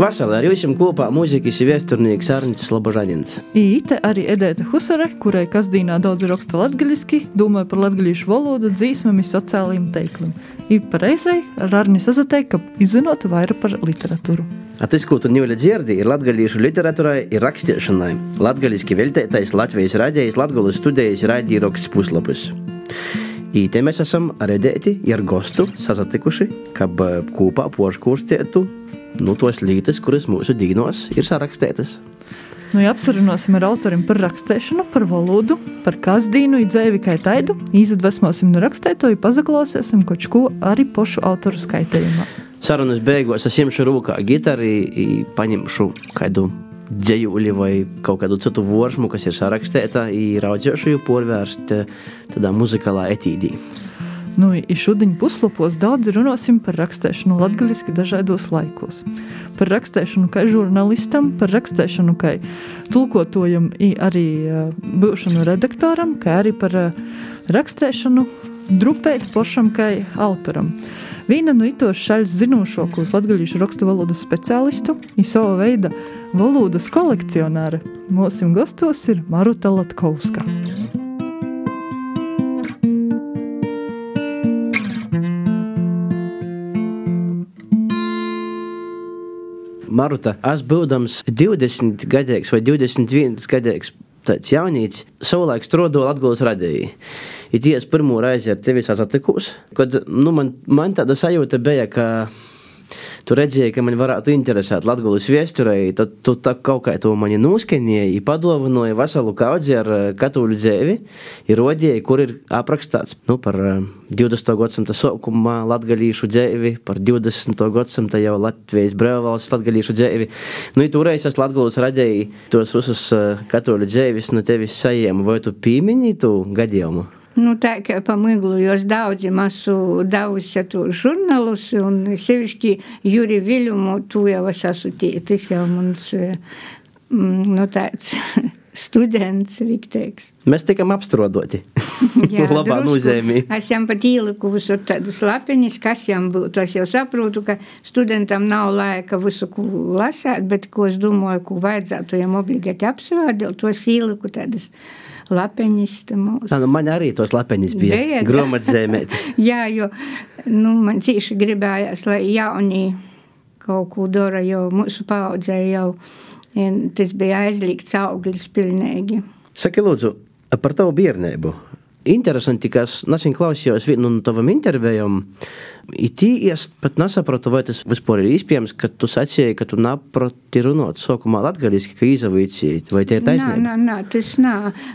Vasarā ar jums kopā mūzikas viesturnieks Arnits Slobožanins. Īte arī Edēta Husare, kurai kasdīnā daudz raksta latgaļiski, domāja par latgaļīšu valodu, dzīsmēm un sociālajiem teikliem. Ir pareizai ar Arni sazatei, ka izzinot vairāk par literatūru. Tas, ko tu ņūli dzirdi, ir latgaļīšu literatūrai ir rakstīšanai. Latgaļiski veltētais Latvijas raidījis Latgulas studijas raidījoksts puslapis. Īte mēs esam redēti ar gostu sasatikuši, kad kopā poškūrstietu nu, tos lietas, kuras mūsu dīnos ir sarakstītas. Nu, ja apsarunāsim ar autoriem par rakstīšanu, par valodu, par kasdīnu, dzēvi kā taidu, izdvesmosim no rakstētoju, pazaklausīsim kaut ko arī pošu autoru skaitījumā. Sarunas beigās es ņemšu rūkā gitāru, paņemšu kādu dzējuli vai kaut kādu citu vorsmu, kas ir sarakstīta, ir audzēšu jau porvērst tādā muzikālā etīdī. Nu, šodien puslapos daudz runāsim par rakstīšanu latviešu dažādos laikos. Par rakstīšanu kā žurnālistam, par rakstīšanu kā tulkotājam, arī būšanu redaktoram, kā arī par rakstīšanu drupēt pašam kā autoram. Viena no itos šaļas zinošākos latviešu rakstu valodas speciālistu ir sava veida valodas kolekcionāre. Mūsu gastos ir Maruta Latkovska. Maruta, es būdams 20 gadīgs vai 21 gadīgs tāds jaunīts, savulaik strādāju Latvijas radījumā. Ir tiesa pirmo reizi ar tevi satikos, kad nu, man, man tāda sajūta bija, ka tu redzēji, ka man varētu interesēt Latvijas vēsturē, tad tu tā kaut kā to mani noskenēji, padovanoji veselu kaudzi ar eh, katoļu dzēvi, ir rodēji, kur ir aprakstāts nu, par 20. Eh, gadsimta sākumā latgalīšu dzēvi, par 20. gadsimta jau Latvijas brīvvalsts latgalīšu dzēvi. Nu, ja toreiz es Latvijas radēju tos visus eh, katoļu dzēvis no tevis sajēmu, vai tu pīmiņi tu gadījumu? Nu, tā kā pa miglu, jo es daudzi esmu devusi to žurnālus, un sevišķi Juri Viļumu, tu jau es esmu tie, tas jau mans, mm, nu, tāds students, rikteiks. Mēs tikam apstrodoti. Jā, labā nozīmē. Es jām pat ieliku visu tādus lapiņus, kas jām būtu. Es jau saprotu, ka studentam nav laika visu, ko lasāt, bet ko es domāju, ko vajadzētu jām obligāti apsvērst, tos ieliku tādas lapeņas. Tā, nu, man arī tos lapeņas bija. bija Grāmatzīmētas. Jā, jo nu, man cīši gribējās, lai jauni kaut ko dara, jo mūsu paudzē jau tas bija aizliegts auglis pilnīgi. Saki, lūdzu, par tavu bērnību. Interesanti, ka es nesen klausījos vienu no tavam intervijām. It īstenībā pat nesaprotu, vai tas vispār ir iespējams, ka tu sacīji, ka tu neproti runāt sākumā latgaliski, ka izavīcīt, vai tie ir taisnība? Nā, nā, nā, tas nā.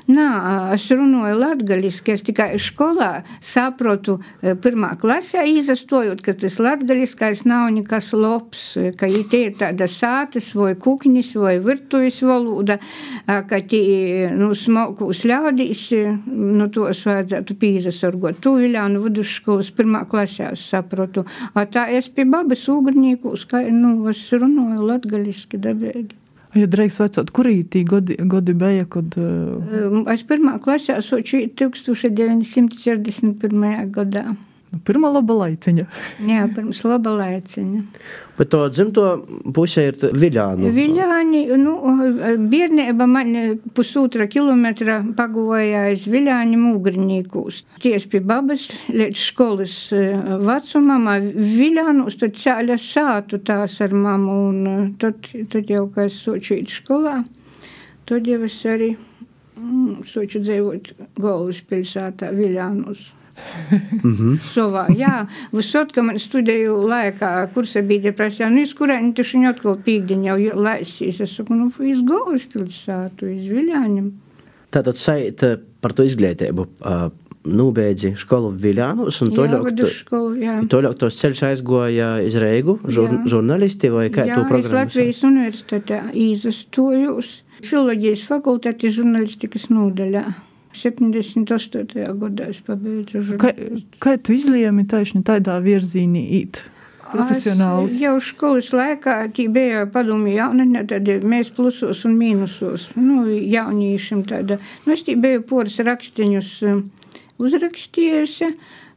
Nā, es runāju latgaliski, es tikai skolā saprotu pirmā klasē izastojot, ka tas latgaliskais nav nekas lops, ka tie ir tāda sātas vai kukņis vai virtuvis valoda, ka tie, nu, smalkūs ļaudīs, nu, tos vajadzētu pīzasargot. Tu Viļānu vidusskolas pirmā klasē saprotu saprotu. A tā es pie babas ūgrņīku, nu, es runāju latgaļiski dabīgi. Ja drīkst vecot, kurī tī godi, godi bija, kad... Uh... Es pirmā klasē soču 1941. gadā. Nu, pirmā laba laiciņa. Jā, pirms laba laiciņa. Bet to dzimto pusē ir Viļāni. Viļāni, nu, bērnība man pusotra kilometra pagoja aiz Viļāni mūgrņīkūs. Tieši pie babas līdz skolas vecumam, Viļānus, tad cēļa sātu tās ar mamu, un tad, tad jau, kā es sočīt skolā, tad jau es arī mm, soču dzīvot Golvas pilsētā Viļānus. -hmm. Savā, jā, visot, ka man studēju laikā, kursa bija depresijā, nu, iz kurēni taču viņi atkal pīkdiņ jau laisīs. Es saku, nu, iz Golvas pilsētu, iz Viļāņiem. Tātad sait par to izglītību. Uh, Nūbēdzi skolu Viļānos, un toļāk tos ceļš aizgoja iz Reigu, žur, jā. žurnālisti vai kā jā, tu programmas? Latvijas universitātē izastojos filoloģijas fakultāti žurnālistikas nodaļā. 78. gadā es pabeidzu žurnālistiku. Kā, kā tu izlēmi taisni tādā virzīnī īt? Profesionāli. Es jau skolas laikā bija padomju jaunatnē, tad mēs plusos un mīnusos. Nu, jauniešiem tāda. Nu, es biju poras rakstiņus um, uzrakstījusi.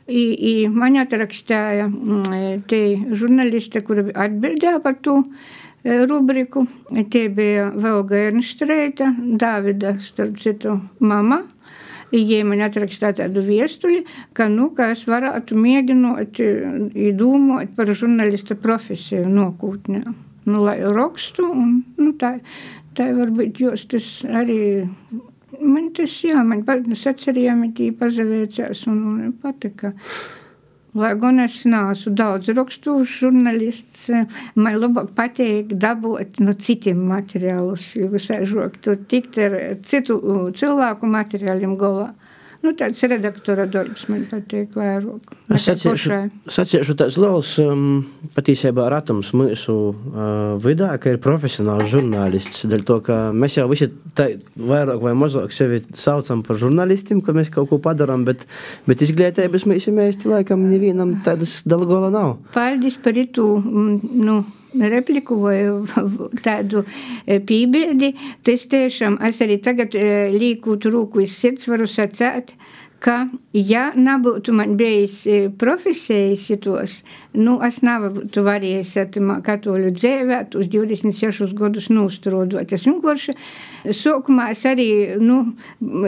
I, i man atrakstīja mm, te žurnāliste, kura atbildēja par to rubriku. Tie bija Velga Ernštreita, Dāvida, starp citu, mama. Viņa man atrakstīja tādu viestuļu, ka, nu, ka es varētu mēģināt domāt par žurnālista profesiju nākotnē. Nu, lai rakstu, un nu, tā, tā varbūt jūs tas arī man tas, jā, man sacerījumi tī pazavēcās un, un patika. Lai gan es neesmu daudz rakstu žurnālists, man labāk patīk dabūt no citiem materiālus, visai žok, tur tikt ar citu cilvēku materiāliem galā. Nu, tāds redaktora darbs man patīk vairāk. Es saciešu tāds liels um, patiesībā ratums mūsu uh, vidā, ka ir profesionāls žurnālists. Dēļ to, ka mēs jau visi tā, vairāk vai mazāk sevi saucam par žurnālistiem, ka mēs kaut ko padarām, bet, bet izglītības mēs īsti laikam nevienam tādas dalgola nav. Paldies par itu, mm, nu repliku vai tādu e, pībildi, tas tiešām es arī tagad e, līkūt rūku iz sirds varu sacēt, ka, ja nebūtu man bijis e, profesijas šitos, nu, es nebūtu varējis katoļu dzēvēt uz 26 gadus nūstrodot. Es vienkārši sākumā es arī, nu,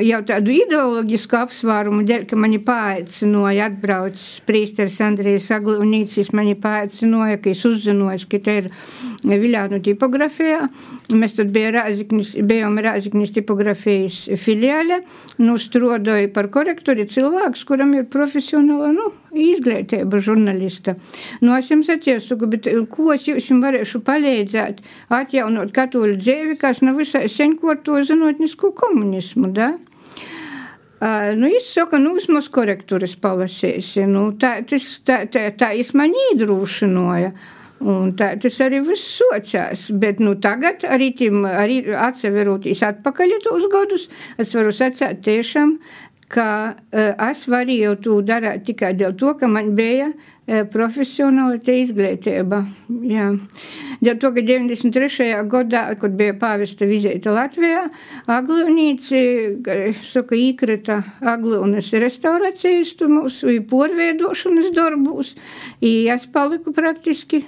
jau tādu ideoloģisku apsvērumu dēļ, ka mani paaicinoja atbrauc prīsteris Andrijs Aglunīcis, mani paaicinoja, ka es uzzinoju, ka te ir Viļānu tipografijā. Mēs tad bija Rāziknis, bijām Rāziknis tipografijas filiāle, nu, strodoju par korektori cilvēks, kuram ir profesionāla, nu, izglītība žurnālista. Nu, es jums atiesuku, bet ko es jums varēšu palīdzēt atjaunot katoļu dzīvi, kas nav visai sen ko ar to zinotnisku komunismu, da? Uh, nu, es saku, nu, vismaz korektūras palasīsi. Nu, tā, tas, tā, tā, tā es man iedrūšinoja. Un tā tas arī viss sociās. Bet nu, tagad, arī, tim, arī atseveroties atpakaļ tos gadus, es varu sacīt tiešām, ka uh, es varēju to darīt tikai dēļ to, ka man bija uh, profesionāla izglītība. Jā. Dēļ to, ka 93. gadā, kad bija pāvesta vizīte Latvijā, Aglunīci, saka, īkrita Aglunas restaurācijas mūsu porveidošanas darbūs, i es paliku praktiski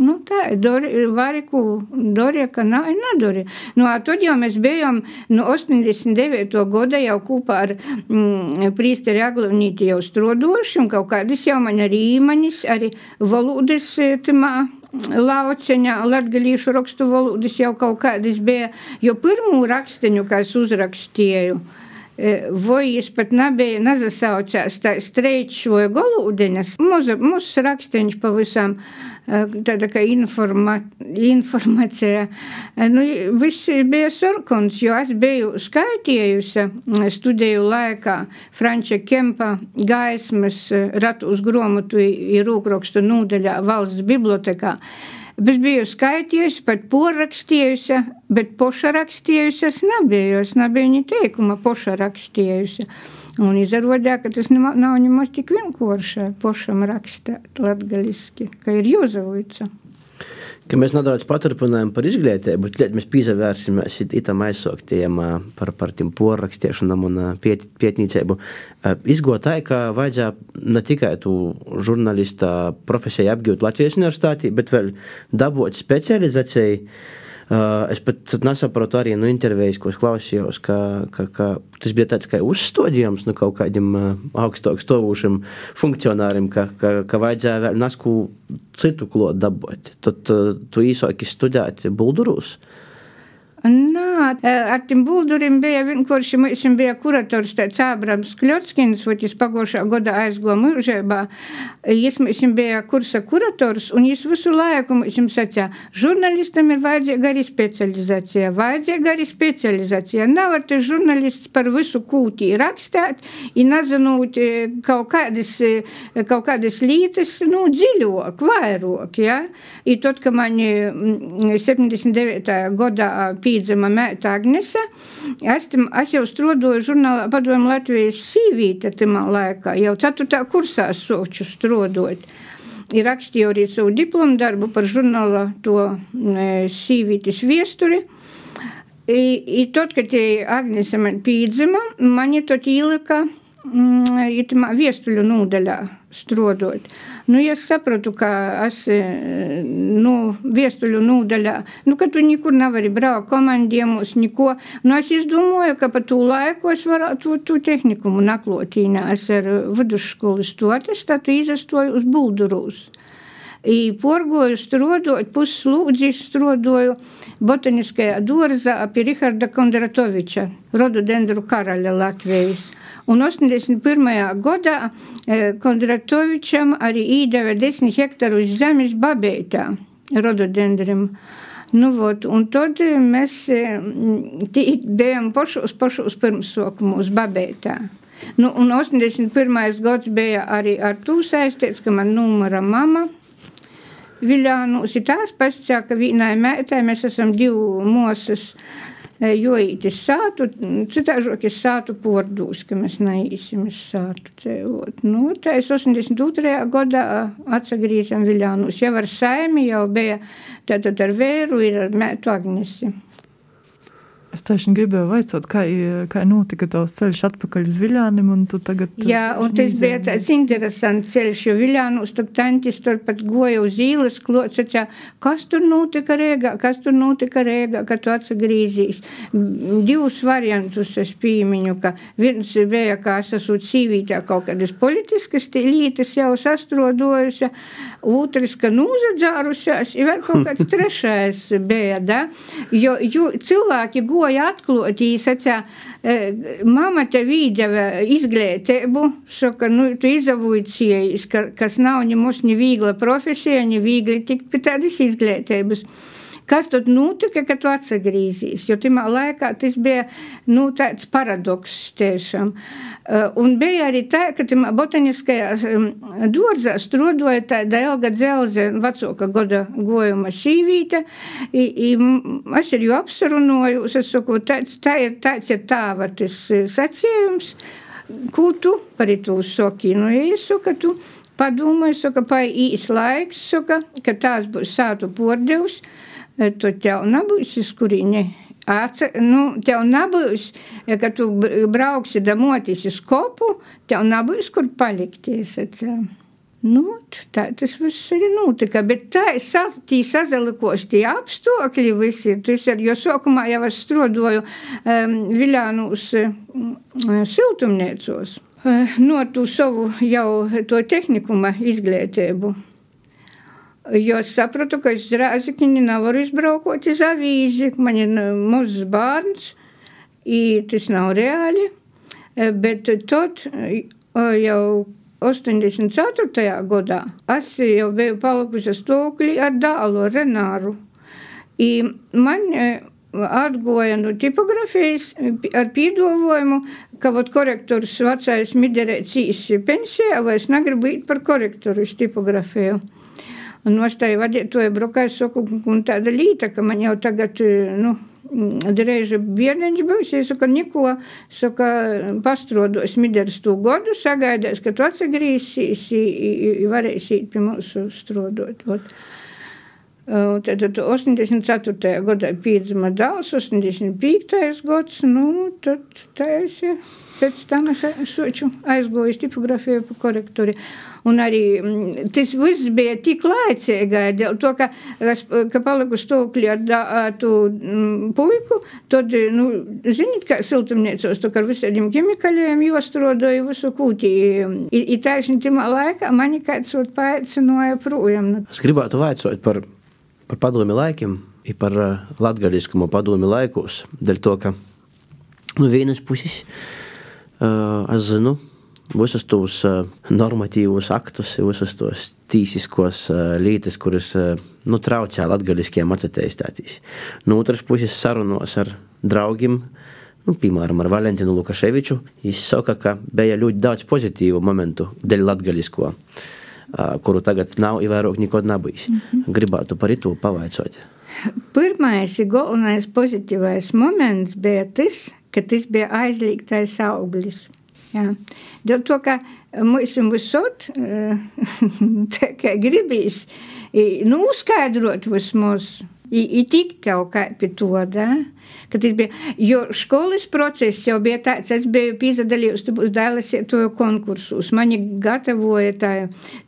Nu, tā ir variku, Dorija, nē, nedorija. Nu, tad jau mēs bijām no 89. gada jau kopā ar mm, prīsteri Aglunīti jau strodoši, un kaut kādas jau man arī īmaņas, arī valodas timā lauceņā, latgalīšu rakstu valodas jau kaut kādas bija, jo pirmū raksteņu, kā es uzrakstīju, vai es pat nebija nezasaucās tā streičs vai golūdeņas, mūs raksteņš pavisam tāda kā informa, informācija. Nu, viss bija sarkans, jo es biju skaitījusi studiju laikā Franča Kempa gaismas ratu uz gromatu ir rūkrakstu nūdaļā valsts bibliotekā. Es biju skaitījusi, pat porakstījusi, bet pošarakstījusi es nebiju. Es nebiju viņa teikuma pošarakstījusi. Un izrādījās, ka tas nav, nav nemaz tik vienkārši pašam rakstīt latviešu, ka ir jūzavica. Ka mēs nedaudz paturpinājām par izglītību, bet mēs pievērsimies tam aizsauktiem par, par tiem porrakstīšanām un piet, pietnīcību. Izgotāji, ka vajadzēja ne tikai tu žurnālista profesiju apgūt Latvijas universitātī, bet vēl dabūt specializāciju Uh, es pat nesaprotu arī no intervijas, ko es klausījos, ka, ka, ka tas bija tāds kā uzstādījums nu, kaut kādiem uh, augstāk stāvošiem funkcionāriem, ka, ka, ka vajadzēja vēl nesku citu klotu dabūt. Tad uh, tu īsāki studēt Buldurus. Uh, Nā, ar tiem buldurim bija vienkārši, mums bija kurators tāds Ābrams Kļotskins, vai tas pagošā godā aizgo mūžībā. Jis mums bija kursa kurators, un jis visu laiku mums sacīja, žurnālistam ir vajadzīga arī specializācija, vajadzīga arī specializācija. Nav ar te žurnālists par visu kūtī rakstēt, i nezinot kaut kādas, kaut kādas lītas, nu, dziļāk, vairāk, ja? I tot, ka mani 79. godā pie piedzima mēta Agnese. Es, tam, es jau strodoju žurnālā padomu Latvijas sīvīte tamā laikā, jau 4. kursā soču strodot. Ir rakstīju arī savu diplomu darbu par žurnāla to e, sīvītes viesturi. I, i tad, kad Agnese man piedzima, mani tad mm, itamā viestuļu nūdaļā strodot. Nu, es sapratu, ka es nu, viestuļu nūdaļā, nu, ka tu nekur nevari braukt komandiemus, neko, nu, es izdomāju, ka pa tū laiku es varētu tu tehnikumu naklotīnā. Es ar vidusskolu stoties, tad izastoju uz buldurūs. I porgoju strodot, puslūdzi strodoju botaniskajā dārzā pie Riharda Kondratoviča, rododendru karaļa Latvijas. Un 81. gadā Kondratovičam arī īdeva 10 hektarus zemes Babeitā, rododendrim. Nu, vot, un tad mēs bijām pašos, pašos pirmssokumus Babeitā. Nu, un 81. gads bija arī ar to saistīts, ka man numura mama Viļānus ir tās pasakā, ka vienai mētai mēs esam divi mosas. Joītis sātu, citāžokis sātu pordūs, ka mēs neīsim sātu cēvot. Nu, tā es 82. gadā atsagrīzam Viļānus. Jau ar saimi jau bija, tātad ar vēru ir ar mētu Agnesi. Es tieši gribēju vaicāt, kā, kā notika tavs ceļš atpakaļ uz tagad. Jā, un tas bija tāds interesants ceļš, jo Viļānus tad tantis tur pat goja uz īles klots, kas tur notika Rēgā, kas tur notika Rēgā, kad tu atsagrīzīs. Divus variantus es pīmiņu, ka viens bija, kā es esmu cīvītā kaut kādas politiskas lītas jau sastrodojusi, otrs, ka nūzadzārusies, ir vēl kaut kāds trešais bija, da? Jo, jo cilvēki goja goja. Viņa sacīja, mama te vīdeva izglītību, saka, nu, tu izavojies, ka, kas nav nemaz ne viegla profesija, ne viegli tikt pie tādas izglītības. Kas tad notika, kad tu atgriezīsies? Jo tajā laikā tas bija nu, tāds paradoks tiešām. Uh, un bija arī tā, ka botaniskajā um, dārzā strādāja tāda Elga Dzelze, vecāka gada gojuma sīvīte. Es ar viņu apsarunāju, es saku, tāds, tā ir, tāds ir tā, var tas uh, sacījums. Ko tu par to saki? Nu, es saku, tu padomāji, saka, paīs laiks, saka, ka tās būs sātu pordevs tu tev nebūs uz kurieni. Atce, nu, tev nebūs, ja, kad tu brauksi damoties uz kopu, tev nebūs, kur palikties. Nu, tā tas viss arī notika, bet tā tī sazalikos tie apstākļi visi. Tas ir, jo sākumā jau es strodoju um, Viļānus um, siltumniecos. Uh, no tu savu jau to tehnikuma izglītību. Jo es sapratu, ka es Rāzakņi nevaru izbraukot uz avīzi. Man ir mazs bērns, tas nav reāli. Bet tad jau 84. gadā es jau biju palikusi stāvoklī ar dēlu Renāru. I man atgoja no tipografijas ar piedāvājumu, ka vot korektors vecais miderēts īsi pensijā, vai es negribu iet par korektoru uz tipografiju. Un nostāja vadītāja brokais saku, un tāda līta, ka man jau tagad, nu, Drēža bērniņš būs, es saku, neko, saka, pastrodos mideras tū godu, sagaidēs, ka tu atsagrīsies, varēsi pie mūsu strodot. Ot. Tad 84. gadā piedzima dēls, 85. gads, nu, tad es, pēc tam es soču aizgoju tipografiju pa korektori. Un arī mm, tas viss bija tik laicīgi, dēļ to, ka, ka paliku stāvokļi ar, ar to mm, puiku, tad, nu, zinīt, kā siltumniecos, to, ka ar visādiem ķemikaliem jostrodoju visu kūtī. I, i taisni timā laikā mani kāds ot paaicināja projām. Es gribētu vaicot par, par padomi laikiem, i par uh, latgaļiskumu padomi laikos, dēļ to, ka, nu, vienas puses, uh, es zinu, visus tos uh, normatīvos aktus, visus tos tīsiskos uh, lietas, kuras uh, nu, traucē latgaļiskiem atcerēties. No otras puses, sarunos ar draugiem, nu, piemēram, ar Valentinu Lukaševiču, viņš saka, ka bija ļoti daudz pozitīvu momentu dēļ latgaļisko, uh, kuru tagad nav ievērojami nekad nebijis. Mm -hmm. Gribētu par to pavaicot. Pirmais ir galvenais pozitīvais moments bija tas, ka tas bija aizliegtais auglis. Jā. Dēļ to, ka mums visot, tā kā gribīs, nu, skaidrot vismaz, I, i tik kaut kā pie to, da? Kad bija, jo skolas process jau bija tāds, es biju pīzadalījus, tu būs dēlis to konkursus. Mani gatavoja tā,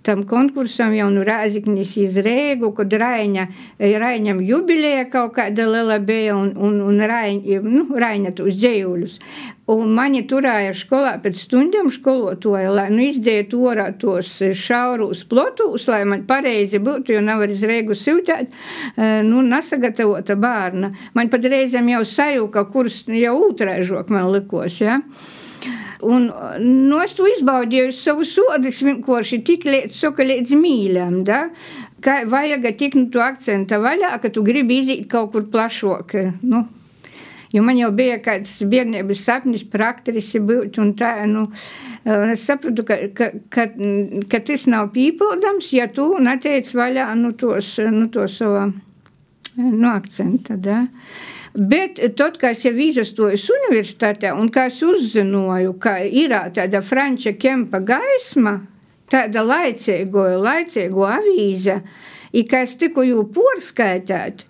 tam konkursam jau nu Rāziknis iz Rēgu, kad Raiņa, Raiņam jubilēja kaut kāda lela bija un, un, un Raiņa, nu, Raiņa tos dzējuļus. Un mani turēja skolā pēc stundām skolotoja, lai nu izdētu orā tos šaurus plotus, lai man pareizi būtu, jo nav arī zrēgu siltēt, nu, nesagatavota bārna. Man pat reizēm jau sajūka, kurš jau ūtrēžok man likos, ja. Un nu, es to izbaudīju savu sodus vienkārši tik līdz, saka, līdz mīļam, da? Kā vajag tik nu to akcenta vaļā, ka tu gribi iziet kaut kur plašāk, nu, Jo man jau bija kāds bērnības sapnis par aktrisi būt, un tā, nu, un es sapratu, ka, ka, ka, ka tas nav pīpildams, ja tu neteic vaļā, nu, tos, nu, to savu, nu, akcenta, da. Bet tad, kad es jau izastojos universitātē un kā es uzzināju, ka ir tāda franča kempa gaisma, tāda laicīgo, laicīgo avīze, i kā es tiku jū porskaitēt,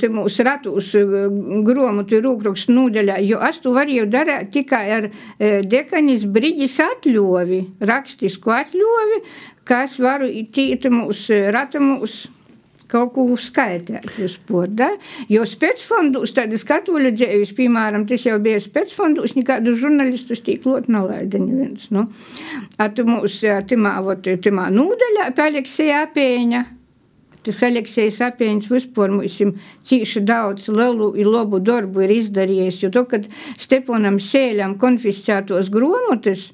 te mūsu ratus grāmatu rūkrakstu nodaļā, jo es to varēju darīt tikai ar dekanis brīdis atļovi, rakstisku atļovi, kas varu tīta mūsu rata mūsu kaut ko skaitīt vispār. Da? Jo spēcfondus, tādas katoļu dzēvis, piemēram, tas jau bija spēcfondus, nekādu žurnālistus tīk lot nalaida neviens. Nu. At mūs timā, vot, timā nūdaļā pie Aleksija Apēņa. Tas Aleksijs Apēns vispār mums cīši daudz lielu un labu darbu ir izdarījis, jo to, kad Steponam Sēļam konfiscētos gromotas,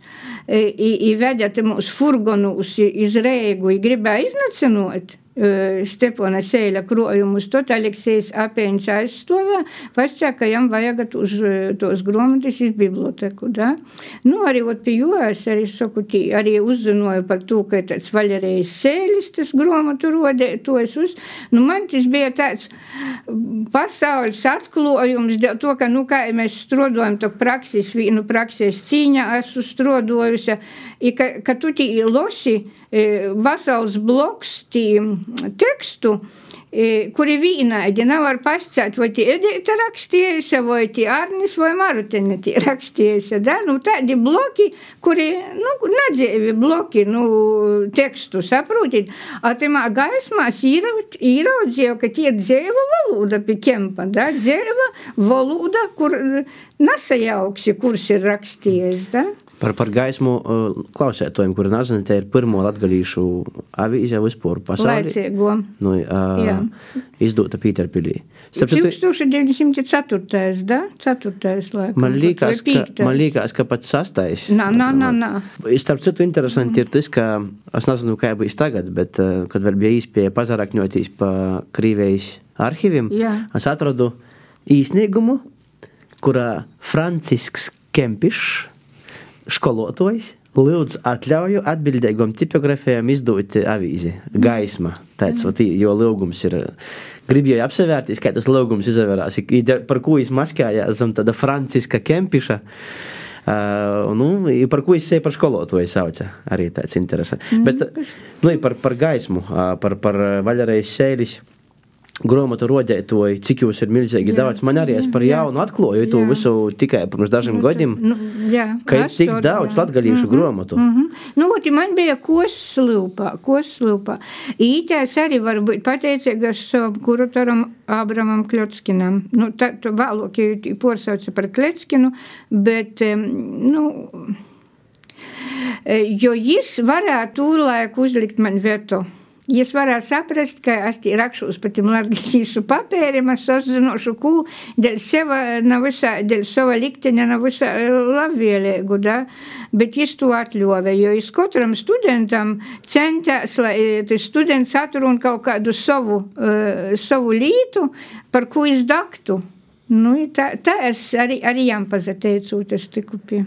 i vedete mūsu furgonus iz Rēgu, gribēja iznacinot, Stepona Sēļa krojumus, tad Aleksējs Apēns ka jam vajag tos, tos grāmatas iz biblioteku, da? Nu, arī ot pie jo es arī saku, tī, arī uzzināju par to, ka tāds Vaļerējs Sēļis tas grāmatu rodētojs uz, nu, man tas bija tāds pasaules atklājums, to, ka, nu, kā mēs strodojam to praksis, vienu praksis cīņā esmu strodojusi, ka, ka tu tī losi, vesels bloks tiem tekstu, kuri vīnaidi nevar pascēt, vai tie Edita rakstījusi, vai tie Arnis vai Marutene tie rakstījusi, da? Nu, tādi bloki, kuri, nu, nedzēvi bloki, nu, tekstu, saprotit? A timā gaismās īraudzīju, ka tie dzēva valoda pie kempa, da? Dzēva valoda, kur nesajauksi, kurs ir rakstījis, da? Par, par gaismu uh, klausētojiem, kuri nezina, te ir pirmo latgalīšu avīze vispār pasaulē. Laicīgo. Nu, uh, izdota Pīterpilī. 1904. da? 4. laikam. Man liekas, ka, man liekas, ka pat sastais. Nā, nā, nā, nā. Starp citu, interesanti mm. ir tas, ka es nezinu, kā būs tagad, bet uh, kad vēl bija īspēja pazarakņoties pa Krīvējas arhīviem, Jā. es atradu īsniegumu, kurā Francisks Kempišs skolotājs lūdzu atļauju atbildīgam tipogrāfijam izdot avīzi gaisma. Tāds, mm. Vat, jo lūgums ir. Gribēju apsevērties, kā tas lūgums izvērās, par ko viņš maskējās zem tāda franciska kempiša. Uh, nu, par ko es sevi par skolotāju sauca. Arī tāds interesants. Mm. Bet nu, par, par gaismu, par, par vaļarējas sēļus grāmatu rodētoju, cik jūs ir milzīgi jā, daudz. Man arī es par jaunu atklāju to visu tikai pirms dažiem nu, gadiem. Nu, jā, ka ir tik daudz latgalīšu mm -hmm, grāmatu. Mm -hmm. Nu, oti man bija koslūpā, koslūpā. Ītēs arī var būt pateicīgas kuratoram Ābramam Kļotskinam. Nu, tā, tā vēlāk porsauca par Kļotskinu, bet, nu, jo jis varētu tūlēk uzlikt man veto. Jūs varat saprast, ka es tie rakšos pa tiem latgalīšu papēriem, es uzzinošu, ko dēļ seva nav visā, dēļ sava likteņa nav visā labvēlīgu, da? bet jūs to atļovē, jo jūs katram studentam centās, lai tas students atrun kaut kādu savu, uh, savu lītu, par ko izdaktu. Nu, tā, tā es arī, arī jām pazateicu, tas tiku pie.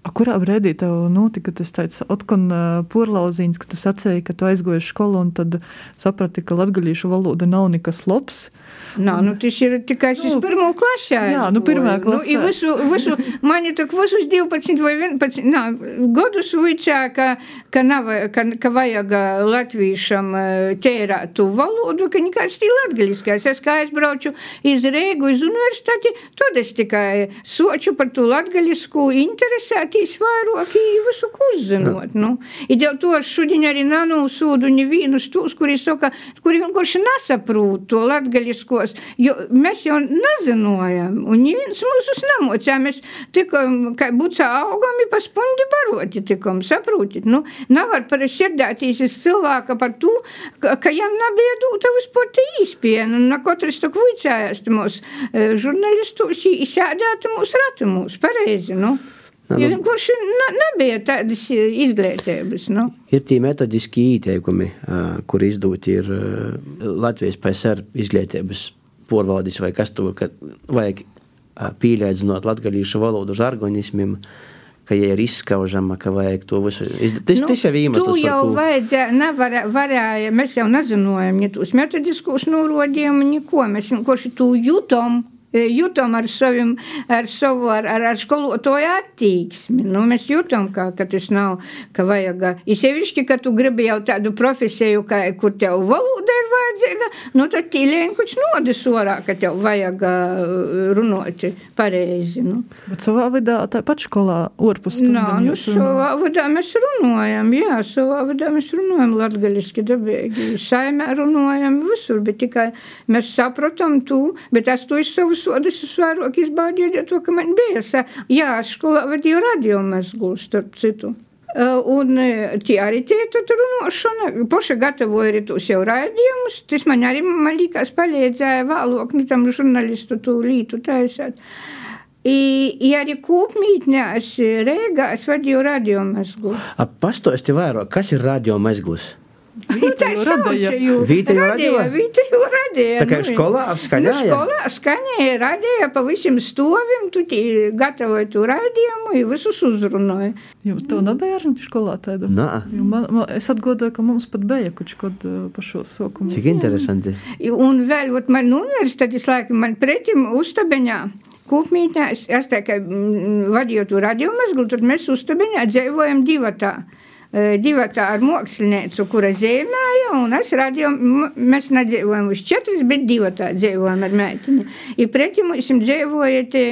Kurā brīdī tev notika tas tāds atkon porlauzīns, ka tu sacēji, ka tu aizgoji skolu un tad saprati, ka latgalīšu valoda nav nekas labs? Nā, nu, tas ir tikai šis Nu, pirmo klasē. jā, nu, pirmā klasē. Nu, i visu, visu, mani tak visus 12 vai 11, nā, godus vicā, ka, ka, nav, ka, ka vajag latvīšam ā, tērēt tu valodu, ka nekāds tī latgaliskais. Es kā aizbrauču iz Rēgu, iz universitāti, tad es tikai soču par tu latgalisku interesētīs vairāk, i visu uzzinot. Nu. I dēļ to es šodien arī nanūsūdu nevienus tos, kuri saka, kuri vienkārši nesaprūt to latgaliskos, jo mēs jau nezinājām, un neviens mūsus nemocīja. Mēs tikai, kā bucā augam, pa spundi baroti tikom, saprotit. Nu, nevar parasirdētīs iz cilvēka par to, ka, ka jam nebija dūta vispār te īspienu, un na katrs tok vicājās mūs e, žurnalistus, izsēdētu mūs ratumus, pareizi, nu. Nu, nu. vienkārši ne- nebija tādas e, izglītības, nu. Ir tie metodiski ieteikumi, ā, kur izdoti ir ā, Latvijas PSR izglītības porvaldis vai kas tur, ka vajag pīlēdzinot latgalīšu valodu žargonismiem, ka ja ir izskaužama, ka vajag to visu. Tas, nu, tas jau iemesls, Tu jau vajadzēja, nevarēja, varēja, mēs jau nezinājām, ja tos metodiskos norādījumus, neko. Mēs vienkārši tu jutom. E, Jūtam ar, savim, ar savu, ar, ar, ar skolotāju attieksmi. Nu, mēs jūtam, ka, ka tas nav, ka vajag. Īsevišķi, ka tu gribi jau tādu profesiju, ka, kur tev valoda ir vajadzīga, nu tad tīlēn kuč nodis orā, ka tev vajag runāt pareizi. Nu. Bet savā vidā tāpat skolā orpus Nā, nu, savā vadā mēs runājam, jā, savā vadā mēs runājam latgaliski dabīgi. Saimē runājam visur, bet tikai mēs saprotam to, bet es to iz savu sodas es vairāk izbaudīju, ja to, ka man bija. sa- Jā, skolā vadīju radiomezglu, starp citu. Uh, Un uh, tie arī tie tur runāšana, paši gatavoja arī tos jau raidījumus. Tas man arī, man liekas, palīdzēja vēlāk, nu, tam žurnālistu to lītu taisāt. I, i arī kūpmītnēs Rēgās vadīju radiomezglu. Ā, Pastāsti vairāk, kas ir radio Nu, sauca radīja. Vietējo Radīja? Vietējo radīja. Tā kā nu, skolā Nu, skaņāja? skolā skaņēja, radīja pa visiem stovim, tu gatavoji tu raidījumu, i visus uzrunāja. Jums tev nebija arī skolā tāda? Nā, Man, man, es atgādāju, ka mums pat bija kaut kad pa šo sokumu. cik interesanti. Un vēl, ot, man universitātes laikam, man pretim uztabeņā. Kūpmītnē, es, es tā kā mm, vadīju to radiomezglu, tad mēs uztabeņā dzīvojam divatā. Divatā ar mākslinieku, kura zīmēja, un es radīju, mēs nedzīvojam uz četras, bet divatā dzīvojam ar meitini. I pretim mums dzīvoja te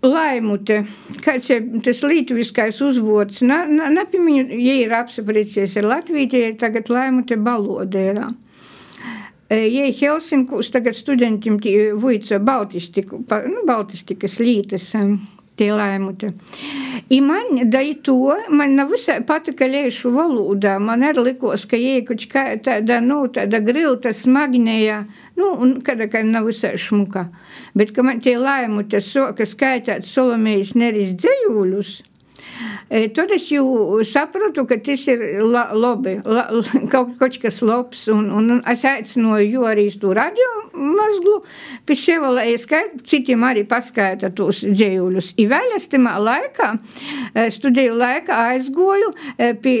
laimute, kāds ir tas lītviskais uzvods, na, na, napimiņu, ja ir apsaprīcies ar Latviju, tie ir tagad laimute balodērā. Jei Helsinkus tagad studentiem vuica Baltistiku, nu, Baltistikas lītas em, tie laimute. I man da i to, man nav visai patika liešu valodā, man arī likos, ka jei kuč kā tāda, nu, tāda grilta smagnēja, nu, un kada, ka nav visai šmuka. Bet, ka man tie laimute soka skaitāt Solomējas neris dzējūļus, E, Tad es jau sapratu, ka tas ir la, labi, la, kaut, kaut kas labs. Un, un es aicināju, arī to radio mazglu, pie sevis, lai es citiem arī paskaita tos dzējuļus. I vēl es tamā laikā, e, studiju laikā aizgoju e, pie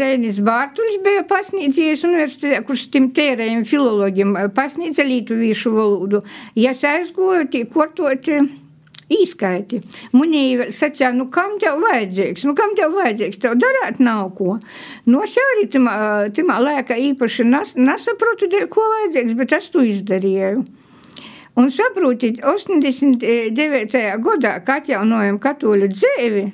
Reinis Bārtuļs bija pasniedzējis universitātē, kurš tim tērējiem filologiem e, pasniedza lītuvīšu valodu. Ja es aizgoju, tie kortoti. Īskaiti. Munī sacīja, nu kam tev vajadzīgs? Nu kam tev vajadzīgs? Tev darāt nav ko. No es arī timā, timā laikā īpaši nas, nesaprotu, ko vajadzīgs, bet es to izdarīju. Un saprotiet, 89. gadā, kad atjaunojam katoļu dzīvi,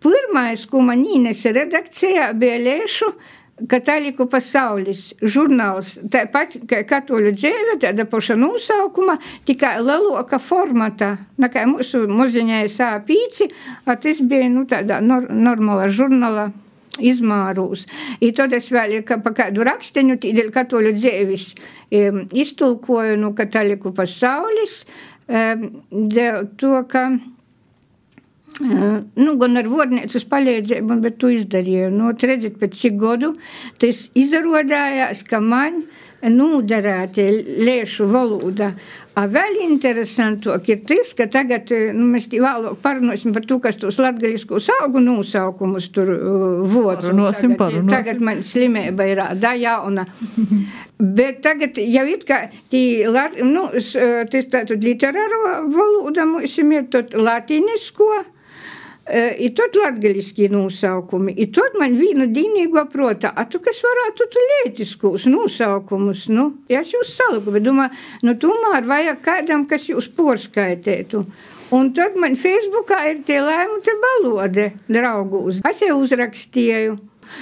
pirmais, ko man īnesa redakcijā, bija lēšu Katoliku pasaulis žurnāls, tāpat kā katoļu dzīve, tāda paša nosaukuma, tikai lielāka formata, nekā mūsu muziņai sāpīci, a tas bija, nu, tāda nor normāla žurnāla izmārūs. I tad es vēl ka pa kādu raksteņu, tīdēļ katoļu dzīvis, um, iztulkoju no katoliku pasaulis, um, dēļ to, ka Uh, nu, gan ar vodnīcas palīdzību, bet to izdarīju. Nu, redzēt, pēc cik gadu tas izrādījās, ka man uh, nūderēti liešu valoda. A vēl interesantāk ir tas, ka tagad nu, mēs vēlāk parunāsim par to, kas tos latgaļiskos augu nosaukumus tur uh, vocu. Parunāsim, tagad, parunāsim. tagad man slimība ir da jauna. Bet tagad jau it kā tī, lat, nu, tas tātad literāro valoda mums ir tad latinisko. Uh, I tad latgaļiskie nosaukumi. I tad man viena dīnīgo prota, a tu kas varētu tu lietiskos nosaukumus, nu, ja es jūs saliku, bet domāju, nu, tomēr vajag kādam, kas jūs porskaitētu. Un tad man Facebookā ir tie lēmu te balode, draugus. Es jau uzrakstīju.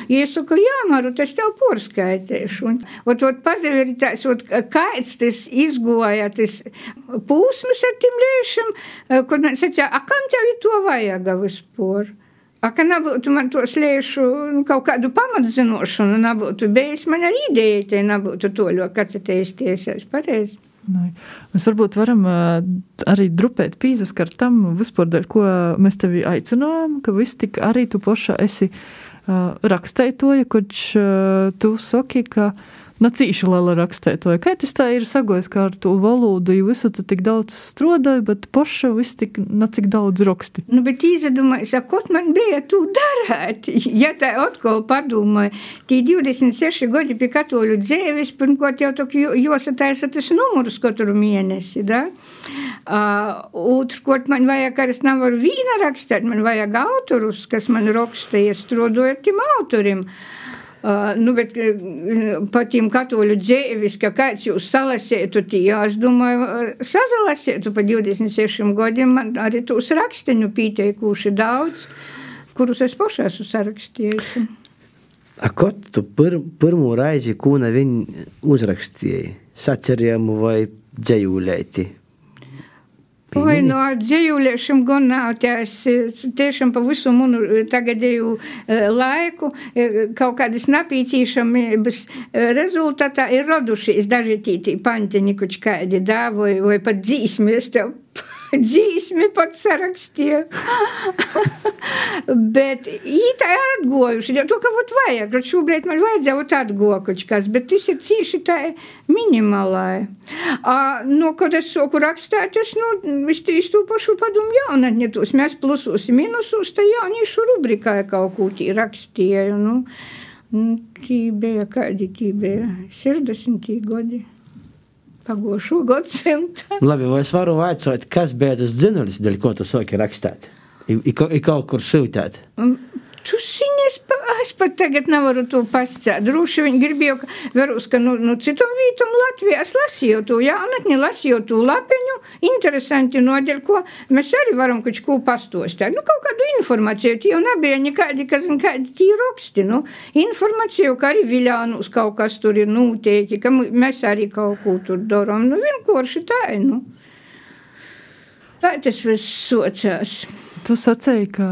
Ja es saku, jā, Maru, tas tev porskaitēšu. Un, ot, ot, pazaverītās, ot, kāds tas izgoja, tas pūsmas ar tiem liešiem, kur man sacīja, a, kam tev ir to vajag vispār? A, ka nebūtu man tos liešu nu, kaut kādu pamatzinošanu, nebūtu bijis man arī ideja, te nebūtu to, te iztiesies pareizi. Nē. Mēs varbūt varam uh, arī drupēt pīzaskart tam, vispār, ko mēs tevi aicinājām, ka viss tik arī tu paša esi rakstētoja, koč uh, tu saki, ka na cīši liela rakstētoja. Kā tas tā ir sagojis, kā ar to valodu, jo visu tu tik daudz strodoju, bet paša viss tik na cik daudz raksti. Nu, bet izdomāju, ko man bija tu darīt. Ja tā atkal padomāju, tie 26 gadi pie katoļu dzīves, pirmkārt jau tā jāsataisa tas numurs katru mēnesi, da? Uh, Otrkārt, man vajag, ka es nevaru vīna rakstīt, man vajag autorus, kas man rakstīja, strādājot tiem autorim. Uh, nu, bet uh, par tiem katoļu dzīves, ka kāds jūs salasētu, tie, es domāju, uh, sazalasētu pa 26 gadiem, man arī tos raksteņu pieteikuši daudz, kurus es pašā esmu sarakstījusi. A, ko tu pir, pirmo reizi, ko viņi uzrakstīja? Sacerējumu vai dzējūlēti? Oi, no dzīvuliešiem gan nav. Es tiešām pa visu manu tagadēju eh, laiku eh, kaut kādas napīcīšamības eh, rezultātā ir radušies daži tītī pantiņi, kuč kādi dā, vai, vai pat dzīsmi, es tev dzīsmi pat sarakstīju. bet ītā ir atgojuši, jo to, ka vot vajag, bet šobrīd man vajadzēja vot atgokuši kas, bet tas ir cīši tā minimālai. A, no, kad es soku rakstāt, es, nu, es tīs to pašu padomu jaunatni, tos mēs plusos, minusos, tā jauniešu rubrikā kaut ko tī rakstīju, nu, nu, tī bija, kādi tī bija, 60 gadi. Pagošu gadsimtu. Labi, vai es varu vaicāt, kas bija tas dzinulis, dēļ ko tu sāki rakstīt? I, i, i kaut kur sūtīt. Es, pa, es pat tagad nevaru to pasakāt. Droši vien gribēju, ka, verus, ka nu, nu, citam vītam Latvijā es lasīju to jaunatni, lasīju to lapiņu. Interesanti nodeļ, ko mēs arī varam kaut ko pastostāt. Nu, kaut kādu informāciju, tie jau nebija nekādi, kas, kādi tī raksti, nu, informāciju, ka arī Viļānus kaut kas tur ir noteikti, ka mēs arī kaut ko tur darām. Nu, vienkārši tā, nu. Tā tas viss socās. Tu sacēji, ka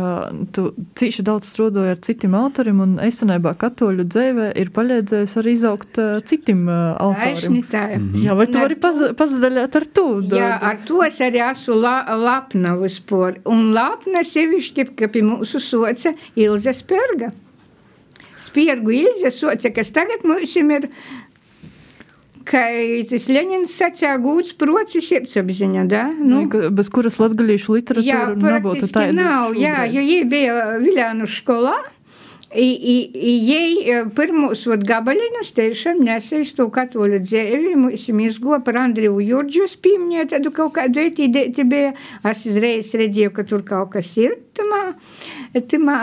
tu cīši daudz strādāji ar citiem autoriem, un esenībā katoļu dzīvē ir palīdzējis arī izaugt uh, citiem uh, autoriem. Tā. Jā, vai tu vari paz pazadaļāt ar to? Jā, ar to es arī esmu la, lapna vispār. Un lapna sevišķi, ka pie mūsu soca Ilze Spērga. Spērgu Ilze soca, kas tagad mums ir, ka tas Ļeņins sacīja gūts proci sirdsapziņa, da? Nu, bez kuras latgalīšu Jā, literatūra nebūtu praktiski tāda. nav, jā, šobrīd. jo jie bija Viļānu skolā. I, i, i jei pirmos vat gabaliņus tiešām nesēs to katoļu dzēvi, mums izgo par Andriju Jurģus pīmņē, tādu kaut kādu etīdēti bija. Es izreiz redzēju, ka tur kaut kas ir tamā, tamā,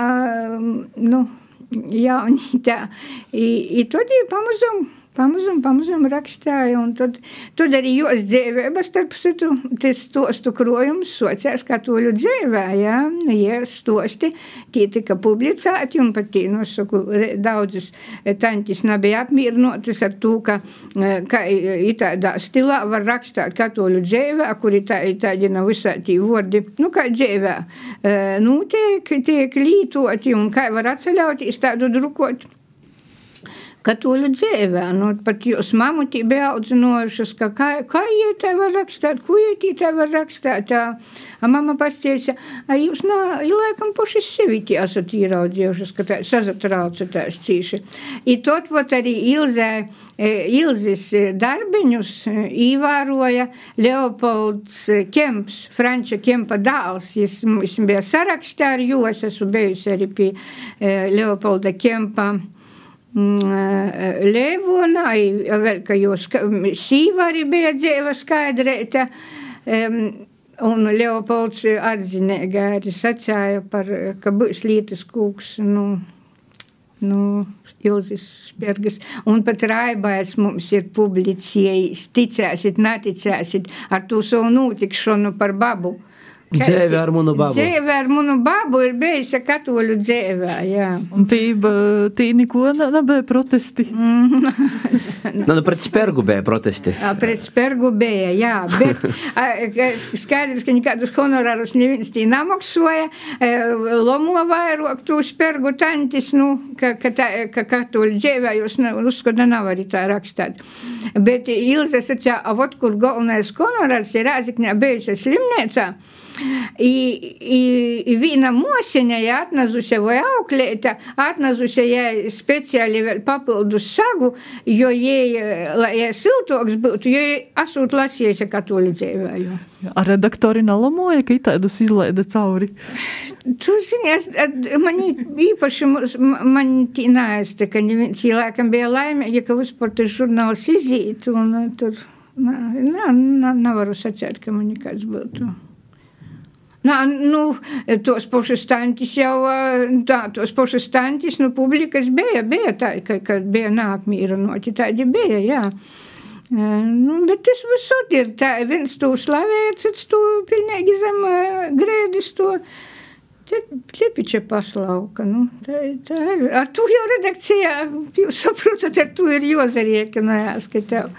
nu, jaunītā. I, i tad jau pamazum. Pamazum, pamazum rakstīja, un tad, tad arī jos dzīvē, starp citu, tas stostu krojums sociāls katoļu dzīvē, jā, ja stosti, tie tika publicēti, un pat tie, nu, saku, daudzas tanķis nebija apmierinotas ar to, ka, eh, ka i tādā stilā var rakstīt katoļu dzīvē, kur ir tā, tādi nav visādi vārdi, nu, kā dzīvē, eh, nu, tiek, tiek lītoti, un kā var atceļauties tādu drukot katoļu dzīvē. Nu, pat jūs mamutī bija audzinojušas, ka kā, kā jie te var rakstāt, ko jie tī te var rakstāt. Tā. A mama pasties, a jūs, nā, laikam, poši sevi tie esat īraudzījušas, ka tā sazatrauca tās cīši. I tot vot arī Ilzē, Ilzis darbiņus īvēroja Leopolds Kemps, Franča Kempa dāls. Jis, jis bija sarakstā ar jū, es esmu bijusi arī pie Leopolda Kempa. Mm, Lēvona, vēl ka jūs sīva arī bija dzīva skaidrēta. Um, un Leopolds atzinēja arī sacāja par, ka būs lītas kūks, nu, nu, Ilzis Spērgas. Un pat Raibais mums ir publicējis, ticēsit, neticēsit, ar to savu notikšanu par babu. Dzēve ar munu babu. Dzēve ar munu babu ir bijusi katoļu dzēvē, jā. Un tī, tī neko nebija protesti. nu, nu, pret spergu bija protesti. Jā, pret spergu bija, jā. Bet skaidrs, ka nekādus honorārus neviens tī namaksoja. Lomo vairāk tu spergu tantis, nu, ka, ka, tā, ka katoļu dzēvē jūs uzskata nav arī tā rakstāt. Bet Ilze sacīja, a vot kur galvenais honorārs ir Rāzikņā bijusi slimnēcā. I, i, i viena mosiņa, ja atnesusi vai auklēta, atnesusi jai speciāli vēl papildus sagu, jo jai, lai jai siltoks būtu, jo asūt lasījusi katoļu dzīvēju. A redaktori nalamoja, ka itādus izlaida cauri? Tu zini, es, man īpaši, man tī nāsta, ka cilvēkam bija laime, ja ka vispār tas žurnāls izīt, un tur, nā, nā, nevaru sacēt, ka man nekāds būtu. Nā, nu, tos pašus stantis jau, tā, tos pašus stantis, nu, publikas bija, bija tā, ka, ka bija nākmīrinoti, tādi bija, jā. Nu, bet tas visur ir tā, viens to slavē, cits to pilnīgi zem grēdis to. Klepiča paslauka. Nu, tā, tā ir. Ar to jau redakcijā, jūs saprotat, ar to ir jozariekinājās, ka tev.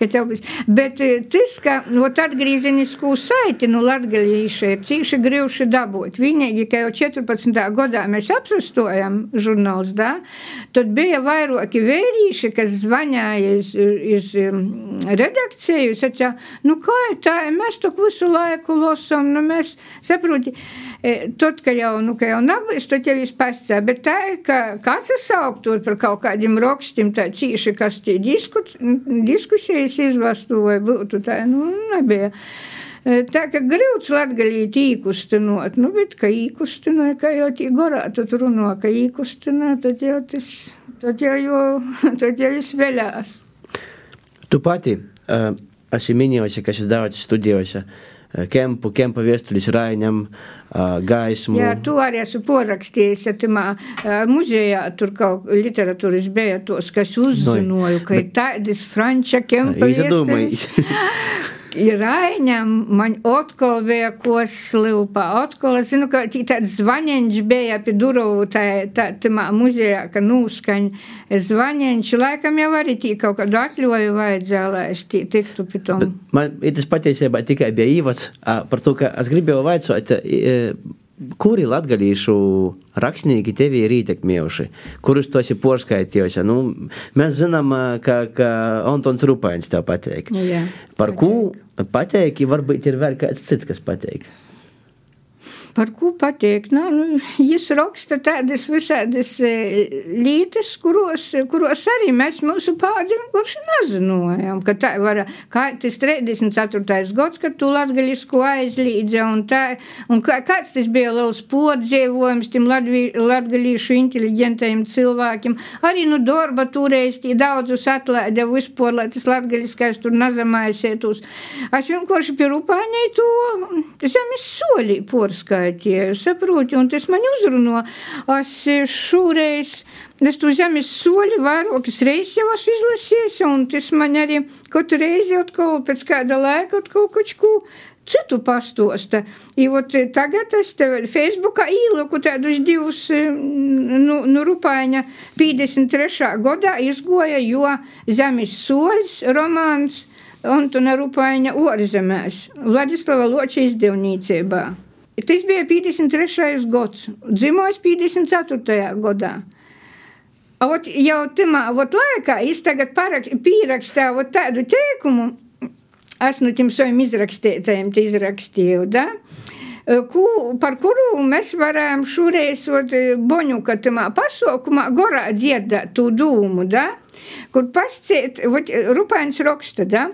Bet tas, ka no atgriezenisku saiti no latgalīša ir cīši grūši dabūt. Vienīgi, ka jau 14. gadā mēs apsastojam žurnāls, da, tad bija vairāki vērīši, kas zvanīja iz, iz redakciju, sacīja, nu kā tā, mēs to visu laiku losam, nu mēs saproti, tad, ka jau, nu, ka jau nabīs, tad jau viss pascē, bet tā, ka kāds sauktot par kaut kādiem rakstiem, tā cīši, kas tie disku, diskusijas es izvestu vai būtu tā, nu, nebija. Tā kā grūts latgalīt īkustinot, nu, bet, ka īkustinoja, ka jau tī gorā tad runo, ka īkustinā, tad jau tas, tad jau, jo, tad jau es vēļās. Tu pati, uh, esi minējusi, ka esi daudz studijojusi kempu, kempa viestuļus Rainam, gaismu. Jā, tu arī esmu porakstījis, ja tamā muzejā tur kaut literatūras bija tos, kas uzzinoju, ka ir tādas franča kempa viestuļus. ir Raiņam, man atkal bija ko slilpa. Atkal, es zinu, ka tāds zvaņeņš bija pie durovu tā, tā, tamā muzejā, ka nūskaņ zvaņeņš. Laikam jau arī tī kaut kādu atļoju vajadzēja, lai es tī tiktu pie tom. Bet man tas patiesībā tikai bija īvads par to, ka es gribēju vaicot, kuri latgadījušu rakstnieki tevi ir ietekmējuši, kurus tu esi porskaitījusi? Nu, mēs zinām, ka, ka Antons Rupains tev pateik. Jā, Par ko pateiki, varbūt ir vēl kāds cits, kas pateik. Par ko pateikt? Nu, nu, Viņš raksta tādas visādas lietas, kuros, kuros arī mēs mūsu paudzim kurš nezinājām, ka tā var, kā tas 34. gads, kad tu latgaļisku aizlīdze un tā, un kā, kāds tas bija liels podzīvojums tim latgaļīšu inteliģentajiem cilvēkiem. Arī nu darba turēs tī daudzus atlaide vispār, lai tas latgaļiskais tur nazamājasētos. Es vienkārši pie rupāņai to zemes solī porskā tie saproti, un tas man uzruno. Es šoreiz, es tu zemes soļi vairākas reizes jau esmu izlasījis, un tas man arī katru reizi atkal pēc kāda laika atkal kaut ko citu pastosta. Tagad es te vēl Facebookā īloku tādus divus, nu, nu Rupāņa 53. gadā izgoja, jo zemes soļs romāns Antona Rupāņa orzemēs Vladislava Loča izdevnīcībā. Tas bija 53. gads, dzimojis 54. gadā. Ot, jau tamā ot, laikā es pierakstīju tādu teikumu, es no tiem saviem izrakstītājiem izrakstīju, da? Ku, par kuru mēs varējām šoreiz Boņuka tamā pasaukumā gorā dziedāt tū dūmu, da? kur pasciet, Rupains raksta, da?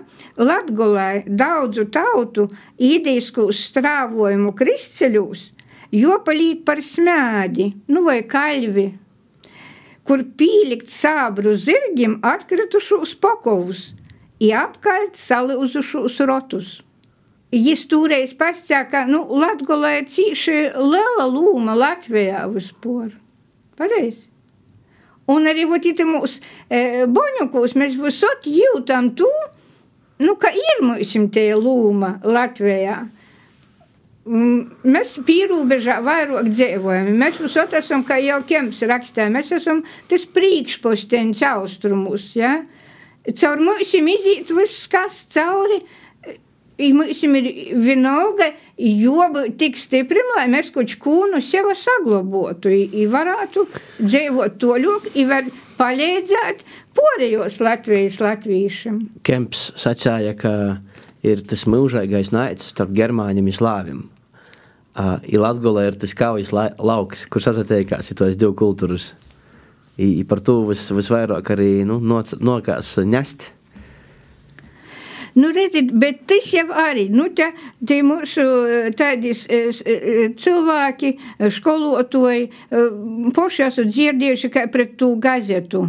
Latgolai daudzu tautu īdīsku strāvojumu kristceļūs, jo palīk par smēdi, nu vai kaļvi, kur pīlikt sābru zirgiem atkritušos pakovus, i apkaļt saliuzušos rotus. Jis toreiz pasakā, ka nu, Latvijā ir cīši liela loma Latvijā vispār. Pareizi. Un arī mūsu e, boņukos mēs visot jūtam to, nu, ka ir mums tie loma Latvijā. Mēs pierobežā vairāk dzīvojam. Mēs visot esam, kā jau Kemps rakstā, mēs esam tas priekšposteņš austrumus. Ja? Caur mums iziet viss, kas cauri. Mums ir vienalga, jo tik stiprim, lai mēs kaut kūnu sev saglabotu, i varētu dzīvot toļok, i var palīdzēt porējos Latvijas latviešiem. Kemps sacāja, ka ir tas mūžīgais naids starp germāņiem un slāviem. Uh, Latvijā ir tas kaujas la lauks, kur sasatiekās tos divu kultūras. I, par to vis, visvairāk arī nu, nokās ņest. Nu, redziet, bet tas jau arī, nu, te, te mūsu tādis cilvēki, skolotoji, poši esat dzirdējuši, kā pret tū gazetu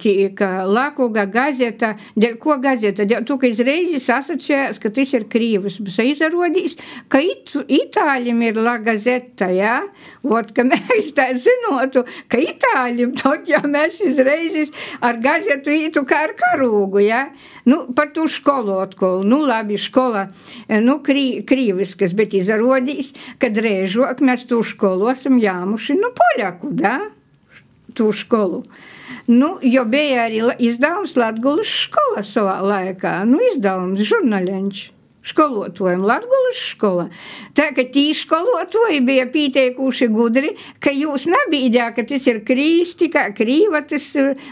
tika Lakuga gazeta, dēļ ko gazeta, dēļ to, ka izreizes asociējās, ka tas ir Krīvas, bet izrādījās, ka it, itāļiem ir la gazeta, jā, vot, ka mēs tā zinotu, ka itāļiem tot jau mēs izreizes ar gazetu ītu kā ar karūgu, jā, nu, par tu skolu atkal, nu, labi, skola, nu, krī, krīviskas, bet izrādījās, ka drēžok mēs tu skolu esam jāmuši, nu, poļaku, da, tu skolu. Nu, jo bija arī izdevums Latvijas skolā savā laikā, nu, izdevums žurnāliņš skolotājiem Latvijas skolā. Tā ka tī skolotāji bija pieteikuši gudri, ka jūs nebīdjā, ka tas ir krīsti, kā krīva tas,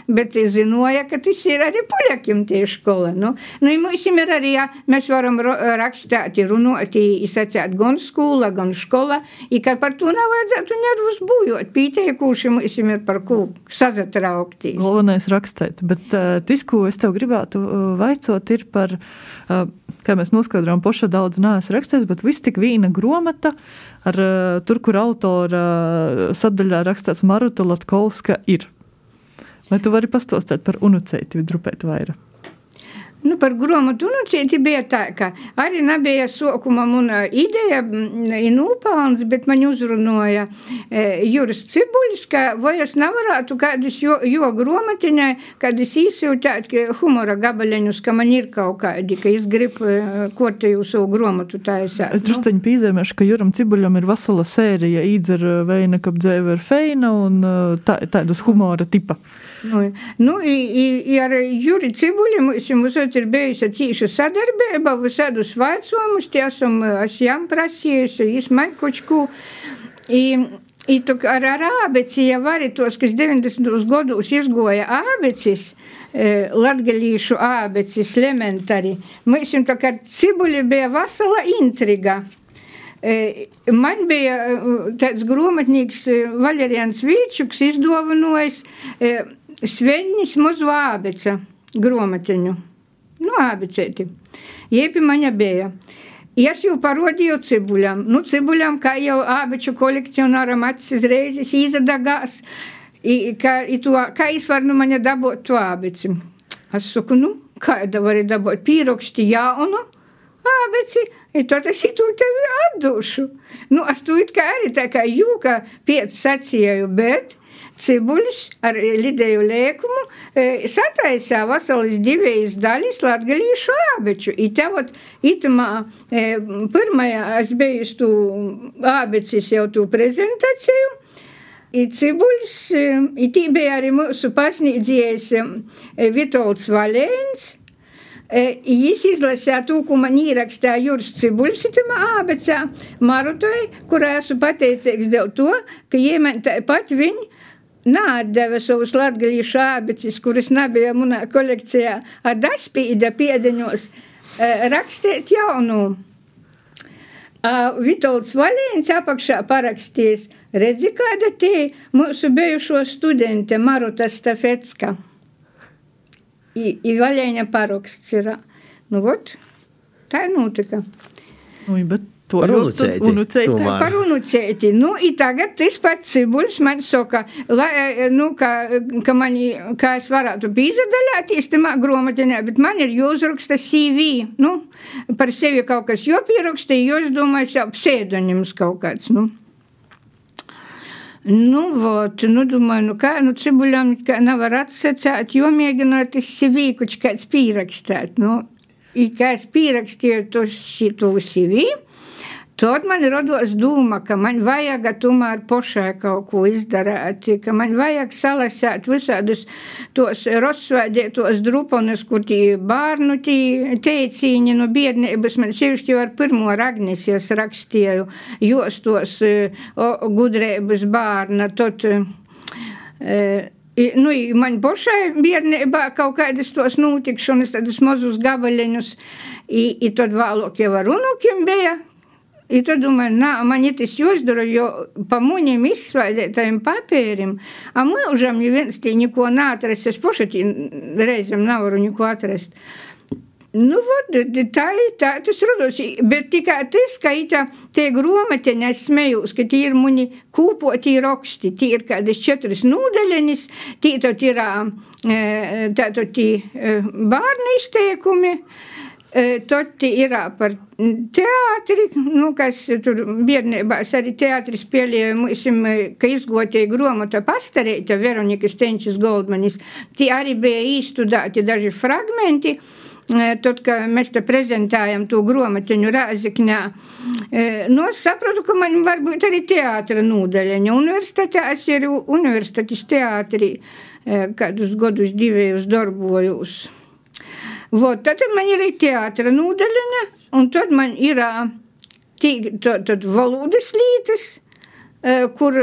bet zinoja, ka tas ir arī puļakiem tie skola. Nu, nu mums ir arī, jā, mēs varam rakstāt, runāt, izsacēt gan skola, gan skola, i ka par to nav vajadzētu nervus bujot. Pieteikuši mums ir par ko sazatraukties. Galvenais rakstēt, bet uh, tas, ko es tev gribētu uh, vaicot, ir par, uh, kā mēs noskaidrojam, Alekandram Poša daudz neesmu rakstījis, bet viss tik vīna gromata, ar tur, kur autora sadaļā rakstīts Maruta Latkovska ir. Vai tu vari pastostāt par unuceiti drupēt vairāk? Nu, par grāmatu unucieti bija tā, ka arī nebija sākuma mana ideja, nūpelns, bet man uzrunoja e, Juris Cibuļs, ka vai es nevarētu kādus jo, jo grāmatiņai, kādus īsūtāt humora gabaleņus, ka man ir kaut kādi, ka es gribu e, kortēju savu grāmatu taisāt. Es druskuņi nu. pīzēmēšu, ka Juram Cibuļam ir vesela sērija īdzer veina, kap dzēver feina un tā, tādus humora tipa. Nu, nu i, i, ar Juri Cibuļu mums, mums ir bijusi cīša sadarbība, visādus vaicojumus, tie esam, es jām prasījusi, es man kočku. I, I tu ar, ar ābeci jau arī tos, kas 90. gados izgoja ābecis, e, latgalīšu ābecis elementāri, mums jums tā kā cibuļi bija vasala intriga. Man bija tāds grāmatnieks Valerians Vilčuks izdāvinājis Sveņas muzu ābeca grāmatiņu. Nu, ābecēti. Jēpi maņa bija. Es jau parodīju cibuļam. Nu, cibuļam, kā jau ābeču kolekcionāram acis reizes izadagās, i, ka, i to, kā es varu nu maņa dabūt to ābeci. Es saku, nu, kāda var dabūt pīrokšti jaunu ābeci, i to tas ir tu tevi atdošu. Nu, es tu it kā arī tā kā jūka piec sacīju, bet cibuļus ar lidēju lēkumu e, sataisā vasaras divas daļas latgalīšu ābeču. I te vot itamā e, pirmajā es biju tu ābecis jau tu prezentāciju. I cibuļs, i tī bija arī mūsu pasniedzējs Vitolds Valēns. Jis izlasīja to, ko man ierakstīja Juris Cibuļs, itamā ābecā Marutai, kurā esmu pateicīgs dēļ to, ka jie man tāpat viņi nādeva savus latgalīšu ābecis, kuras nebija manā kolekcijā, adaspīda piedeņos rakstīt jaunu. Vitolds Valīns apakšā parakstījis, redzi, kāda tie mūsu bijušo studente Maruta Stafetska. I, i Vaļēņa paraksts ir. Nu, vot, tā ir notika. Nu, bet to ļoti unucēti. Par unucēti. Nu, i tagad tas pats Cibuļs man saka, lai, nu, ka, ka, man, ka es varētu pīzadaļāties tamā gromatenē, bet man ir jāuzraksta CV. Nu, par sevi kaut kas jopieraksta, jo es domāju, jau pseidonims kaut kāds, nu. Nu, vot, nu, domāju, nu, kā, nu, cibuļam, kā nevar atsacāt, jo mēģinot tas CV, kuč kāds pīrakstāt, nu, i kā es pīrakstīju to, to CV, Tad man radās doma, ka man vajag tomēr pašai kaut ko izdarīt, ka man vajag salasīt visādus tos rozsvēdētos druponus, kur tie bērnu teicīņi no biednības, man sevišķi ar pirmo Ragnesies rakstīju, jos tos o, gudrības bērna, tad, e, I, nu, i man pašai bērnībā kaut kādas tos notikšanas, tādus mazus gabaliņus, i, i tad vēlāk jau ar unukiem bija, I tad domāju, nā, man ir tas jāizdara, jo pa muņiem izsvaidētajiem papīriem, a mūžam, ja viens tī neko neatrast, es paši tī reizēm nevaru neko atrast. Nu, vot, tā ir tā, tas rodas, bet tikai tas, ka tā, tie gromateņi, es smējos, ka tie ir muni kūpoti raksti, tie ir kādas četras nūdeļenis, tie tad ir tātad tie bārni izteikumi, Tad ir par teātri, nu, kas tur bērnībā arī teātris mūsim, ka izgotīja gromata pastarēta Veronika Stenčis Goldmanis. Tie arī bija īstudēti daži fragmenti. Tad, kad mēs te prezentējam to grāmatiņu Rāzakņā, nu, es saprotu, ka man var būt arī teātra nūdaļaņa. Universitātē es ir universitātes teātrī kādus gadus divējus darbojos. Vot, tad man ir teātra nūdaļa, un tad man ir tī, tad, tad valodas lītas, kur,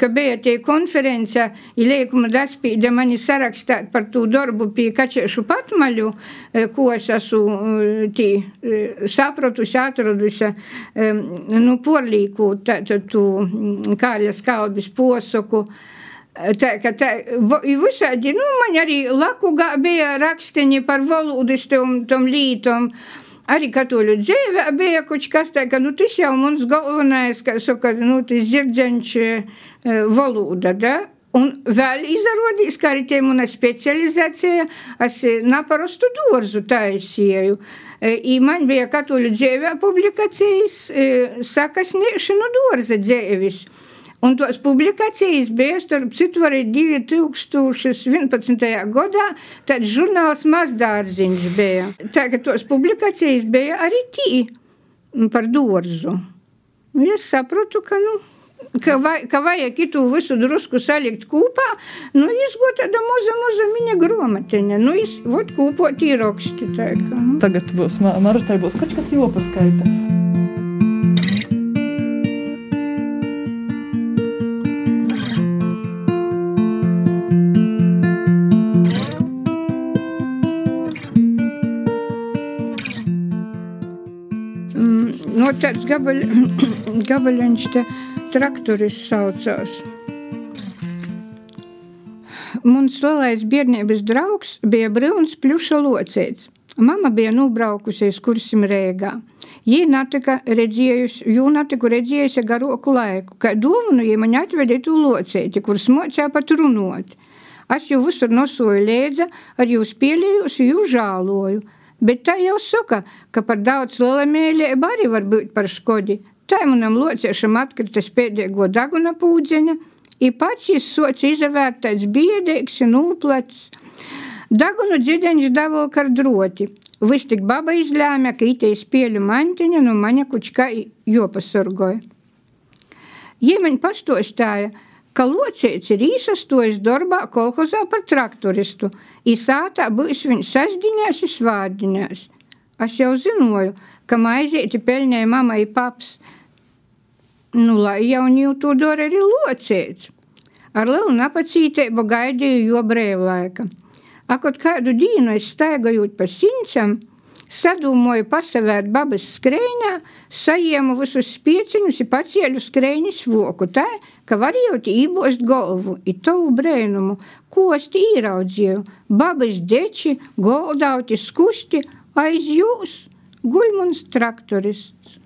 ka bija tie konference, ir liekuma daspīda mani sarakstāt par to darbu pie kačiešu patmaļu, ko es esmu tī sapratusi, atradusi, nu, porlīku, tad tu kāļas kalbis posaku, Tā, ka tā, visādi, nu, man arī Lakugā bija raksteņi par valodas tom, tom lītom. Arī katoļu dzīvē bija kaut kas tāds, ka, nu, tas jau mums galvenais, ka, saka, nu, tas dzirdzenč valoda, da? Un vēl izrādījās, ka arī tie mana specializācija, es naparastu dārzu taisīju. I man bija katoļu dzīvē publikācijas, sakasniešanu dārza dzīvis. Un tos publikācijas bija, starp citu, arī 2011. gadā, tad žurnāls Mazdārziņš bija. Tā, ka tos publikācijas bija arī tī par dārzu. Es saprotu, ka, nu, ka, vai, ka vajag itu visu drusku salikt kopā, nu, izgot tāda maza, maza viņa gromatiņa. Nu. Tā, ka, nu. Tagad būs Marutai būs kaut kas jopaskaita. No tāds gabaļ, gabaļiņš te traktoris saucās. Mums lielais bērnības draugs bija brūns pļuša locēts. Mama bija nobraukusies kursim Rēgā. Jī natika redzējusi, jū natiku redzējusi garoku laiku, kā dovanu jī man atvedē tū locēti, kur smocā pat runot. Es jau visur nosoju lēdza, ar jūs pielījusi, jū žāloju. Bet tā jau saka, ka par daudz lielamīļību arī var būt par škodi. Tā manam lociešam atkritas pēdējo daguna pūdziņa, i pats jis sots izvērtēts biedīgs un ūplats. Dagunu dzideņš davolk ar droti. Vis tik baba izlēma, ka itējas pieļu mantiņa no maņa kučka jopasorgoja. Jēmeņ pastostāja, ka locēts ir īsastojis darbā kolhozā par traktoristu, i sātā būs viņa sasdiņās un svādiņās. Es jau zinoju, ka maizīti pelnēja mammai paps, nu lai jau ņū to dara arī locēts. Ar lielu napacītību gaidīju jo brīvlaika. Akot kādu dienu es staigājot pa sincam, sadūmoju pasavērt babas skrējā, sajiemu visus spieciņus un pacieļu skrējņas voku tā, ka varējot ībost galvu, i tavu brēnumu, kosti īraudzīju, babas deči, goldauti skusti, aiz jūs, guļmuns traktorists.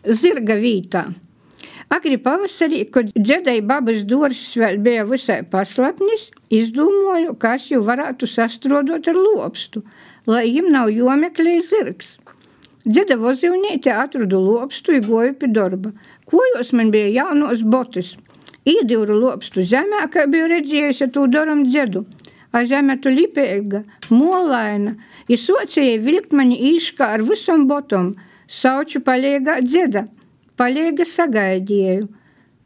Zirga vītā. Agri pavasarī, kad dziedāja babas durvis vēl bija visai paslapnis, izdomāju, kas jau varētu sastrodot ar lopstu, lai viņam nav jomeklē zirgs. Dzeda vozivniete atradu lopstu un goju pie darba. Kojos man bija jaunos botis. Īdīru lopstu zemē, kā biju redzējusi to daram dzedu. A zeme tu lipēga, molaina, ir sociēja vilkt mani īškā ar visam botom, sauču paliegā dzeda – Palīga sagaidīju.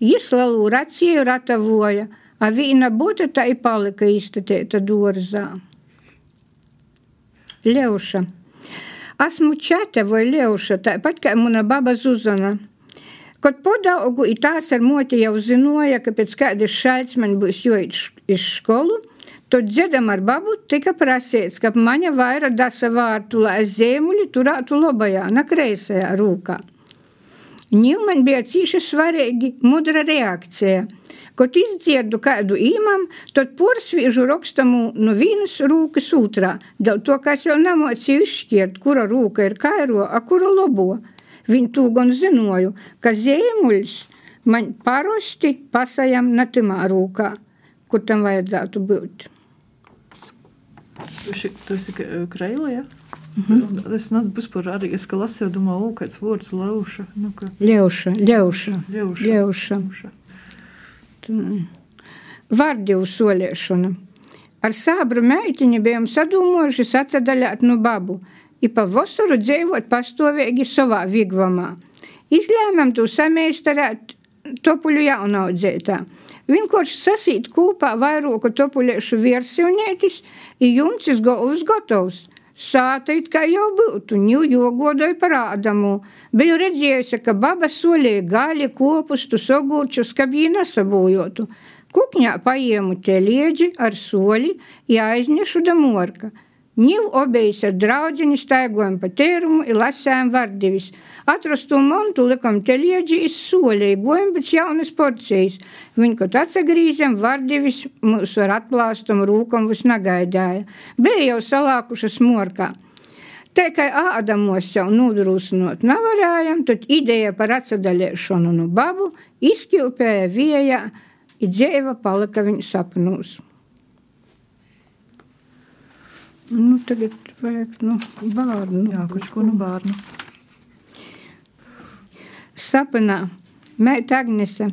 Jis lielu raciju ratavoja, a vīna būta tā i palika iztatēta dārzā. Ļauša. Esmu čete vai ļauša, tāpat kā mana baba Zuzana. Kad podaugu i tās ar moti jau zinoja, ka pēc kādas šaļs man būs joīt iz skolu, tad dziedam ar babu tika prasīts, ka maņa vaira dasa vārtu, lai es zēmuļi turētu lobajā, na kreisajā rūkā. Ņem man bija cīši svarīgi mudra reakcija. Kad izdzirdu kādu īmam, tad porsvīžu rakstamu no vienas rūkas otrā, dēļ to, ka es vēl nemocīju izšķirt, kura rūka ir kairo, a kura lobo. Viņu to gan zinoju, ka zīmuļs man parasti pasajam natimā rūkā, kur tam vajadzētu būt. Tas ir Kreila, ja? Mm -hmm. Es vispār arī es, lasīju, domāju, o, kāds vārds lauša. Nu, ka... Ļauša, ļauša. Ļauša. ļauša. ļauša. Vārdivu soliešana. Ar sābru meitiņu bijām sadūmojuši sacadaļāt no babu, i pa vasaru dzīvot pastāvīgi savā vigvamā. Izlēmām to sameistarēt topuļu jaunaudzētā. Vienkārši sasīt kopā vairoku topuļiešu versijnietis, i jumcis galvas gatavs. Sāta it kā jau būtu, ņu jogodoju par ādamu. Biju redzējusi, ka baba solīja gaļi, kopustu, sogurčus, ka viņi nesabūjotu. Kukņā paēmu te liedži ar soli, jāiznešu da morka. Ņiv obejas ar draudzini staigojam pa tērumu i lasējam vardivis. Atrastu montu likam te liedži iz solēji, gojam pēc jaunas porcijas. Viņu, kad atsagrīzam, vardivis mūsu ar atplāstam rūkam vis nagaidāja. Bija jau salākuša smorkā. Tā kā ādamos jau nodrūsnot nevarējam, tad ideja par atsadaļēšanu no babu izkļūpēja viejā, i dzēva palika viņa sapnūs. Nu, tagad vajag nu, bērnu. Jā, kurš ko nu bērnu? Sapnā meita Agnese.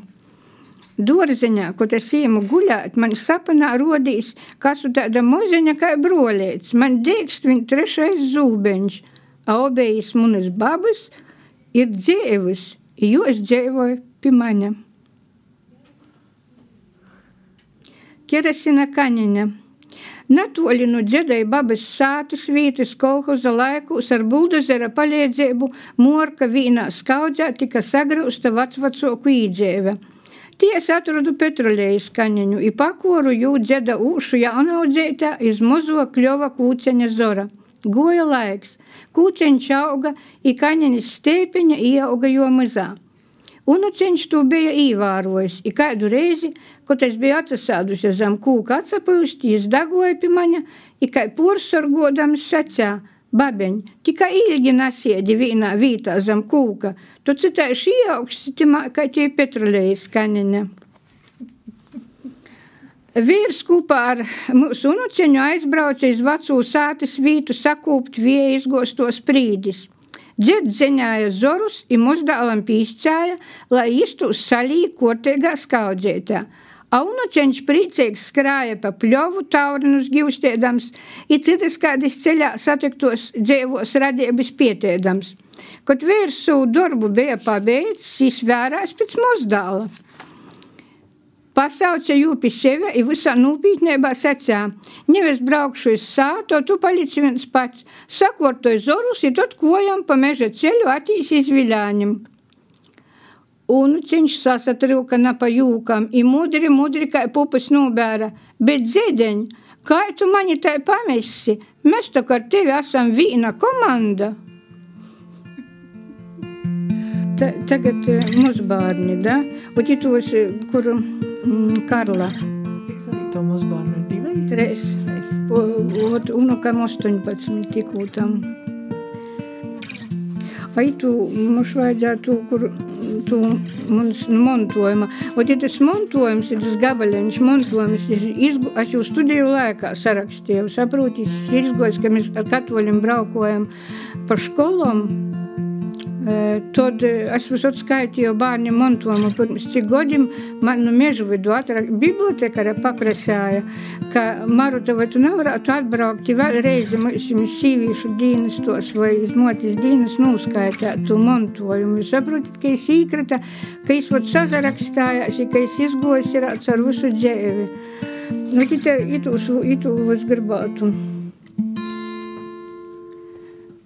Dārziņā, kad es iemu guļāt, man sapnā rodīs, kas ir tāda muziņa kā brolēts. Man dēkst viņa trešais zūbeņš, a obejas munas babas ir dzēvis, jo es dzēvoju pie maņa. Keresina kaņiņa. Natoļi no dziedāja babas sātas vītas kolhoza laikūs ar buldozera palīdzību morka vīnā skaudzē tika sagrausta vecvacoku īdzēve. Ties atradu petrolējas kaņeņu, i pakoru jū dzeda ūšu jaunaudzētā iz mozo kļova kūceņa zora. Goja laiks, kūceņš auga, i kaņenis stēpiņa ieauga jo mazā. Unuceņš to bija īvārojis, i kādu reizi, kad es biju atsasādusi zem kūka atsapūsti, jis dagoja pie maņa, i kā porsorgodams sacā, babeņ, tikai ilgi nasiedi vīnā vītā zem kūka, tu citāši ieaugsti timā, kā tie petrolējas kaņeņa. Vīrs kopā ar mūsu unuceņu aizbrauca iz vecū sātas vītu sakūpt vieja izgostos prīdis. Dzird ziņāja zorus i muzdālam pīscāja, lai iztūs salī kortīgā skaudzētā. Aunuceņš priecīgs skrāja pa pļovu taurinus givstēdams, i citas kādis ceļā satiktos dzēvos radības pietēdams. Kad vīrs sūdu darbu bija pabeidz, jis vērās pēc muzdāla. Pasauca jū pie sevi un visā nopietnībā sacīja: Nevis braukšu uz sāto, tu palici viens pats, sakortoju zorus, un tad kojam pa meža ceļu attīs izviļāņam. Un ceņš sasatrūka na pa jūkam, i mudri, mudri, kā pupas nobēra, bet dzēdeņ, kā tu mani tai pamesi, mēs tā kā tevi esam vīna komanda. Ta, tagad uh, mūsu bērni, da? Un tos, kur mm, Karla. Cik savī to mūsu bērnu ir divi? Tres. Un kam 18 tikko tam. Vai tu mums vajadzētu kur tu mums montojuma. Un ja tas montojums tas gabaliņš, montojums ir izgu, es jau studiju laikā sarakstīju, saproti, ir izgojis, ka mēs ar katoļiem braukojam pa školom, Tad es visur skaitīju bērniem mantojumu. Pirms cik gadiem man no meža vidū bibliotekāra paprasāja, ka Maruta, vai tu nevarētu atbraukt vēl reizi mums sīvīšu dienas tos vai motis dienas nuskaitāt to mantojumu. Jūs saprotat, ka es īkrita, ka es vat sazarakstājās, ka es izgojis ir ar visu dzēvi. Nu, ita, itu, itu, es gribētu.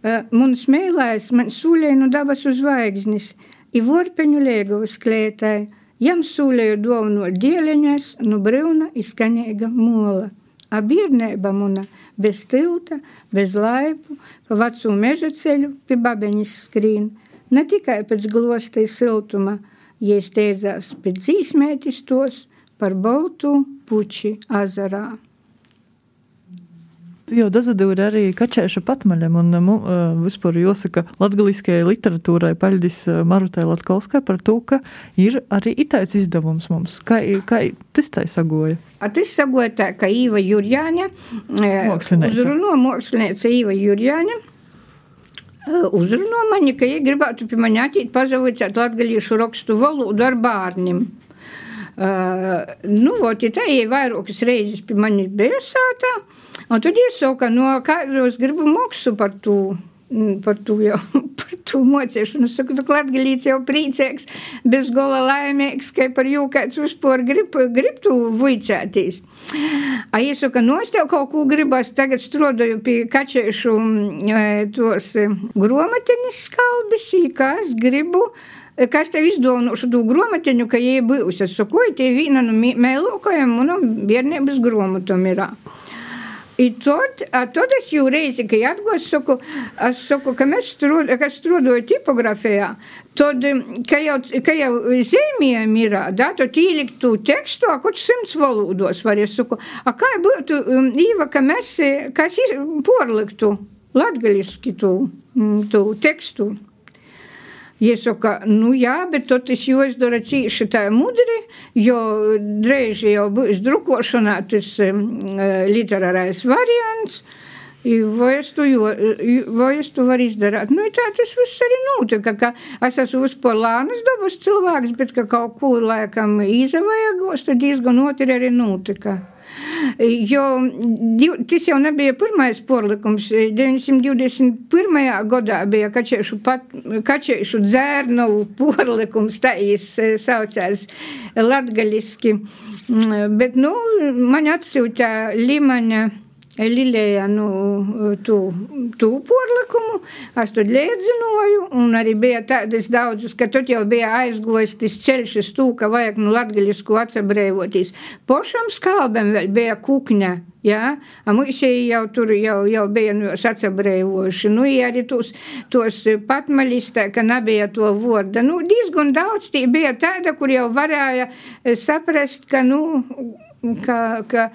Man smēlēs, man sūlēja no dabasu zvaigznis, i vorpeņu liegavas klētai, jam sūlēja dovno dieleņas, no brīvna izskanīga mola. A bērnība muna bez tilta, bez laipu, pa vecu meža ceļu pie babeņas skrīn, ne tikai pēc glostai siltuma, ja steidzās pēc dzīsmētis tos par baltu puči azarā. Jau dazadūri arī kačēša patmaļam, un uh, vispār jāsaka latgaliskajai literatūrai paļdis Marutai Latkolskai par to, ka ir arī itais izdevums mums. Kā, kā tas tai sagoja? A tas sagoja tā, ka Īva Jurjāņa, uzruno mākslinieca Īva Jurjāņa, uzruno mani, ka ja gribētu pie mani atīt pazavicēt latgalīšu rakstu valodu ar bārnim. Uh, nu, vot, ja tā ir vairākas reizes pie manis bija sātā, Un tad iesauka, no kādos gribu moksu par to. Mm, par to jau par to mocīšanu. Es saku, ka Latvijas jau priecīgs, bez gola laimīgs, ka par jū kāds vispār grib, grib tu vicēties. A es saku, no es tev kaut ko gribas, tagad strodoju pie kačēšu mm, tos gromatenis skalbis, kā es gribu. Kas tev izdevnošu to grāmatiņu, ka jai bijusi? Es saku, tie viena no mēlokajiem manam bērnības grāmatam ir. I tad, tad es jau reizi, kad atgūstu, saku, es saku, ka mēs strod, ka strādāju tipogrāfijā, tad, ka jau, ka jau zīmējumi ir, da, tad ieliktu tekstu, kaut simts valodos var, es saku, a kā būtu, um, Īva, ka mēs, kas porliktu latgaliski tu, tu tekstu. Iesaka, nu jā, bet tad tas jāizdara cīši tā mudri, jo drēž jau būs drukošanā tas um, literārais variants. Vai es, to, vai es to varu izdarīt? Nu, tā tas viss arī notika, ka es esmu uzpolānas dabas cilvēks, bet ka kaut ko laikam izavajagos, tad diezgan otri arī notika. Jo tas jau nebija pirmais porlikums. 921. gadā bija kačiešu, pat, kačiešu dzērnovu porlikums, tā jis eh, saucās latgaliski. Mm, bet, nu, man atsūta Limaņa. Lilija nu, tu, tu porlikumu, es tad liedzinoju, un arī bija tādas daudzas, ka tad jau bija aizgojis tas ceļš uz tū, ka vajag nu latgaļisku atsabrēvoties. Pošam skalbem vēl bija kukņa, jā, mūsī jau tur jau, jau bija nu, atsabrēvoši, nu, ja arī tos, tos patmaļistē, ka nebija to vorda, nu, diezgan daudz tī bija tāda, kur jau varēja saprast, ka, nu, ka, ka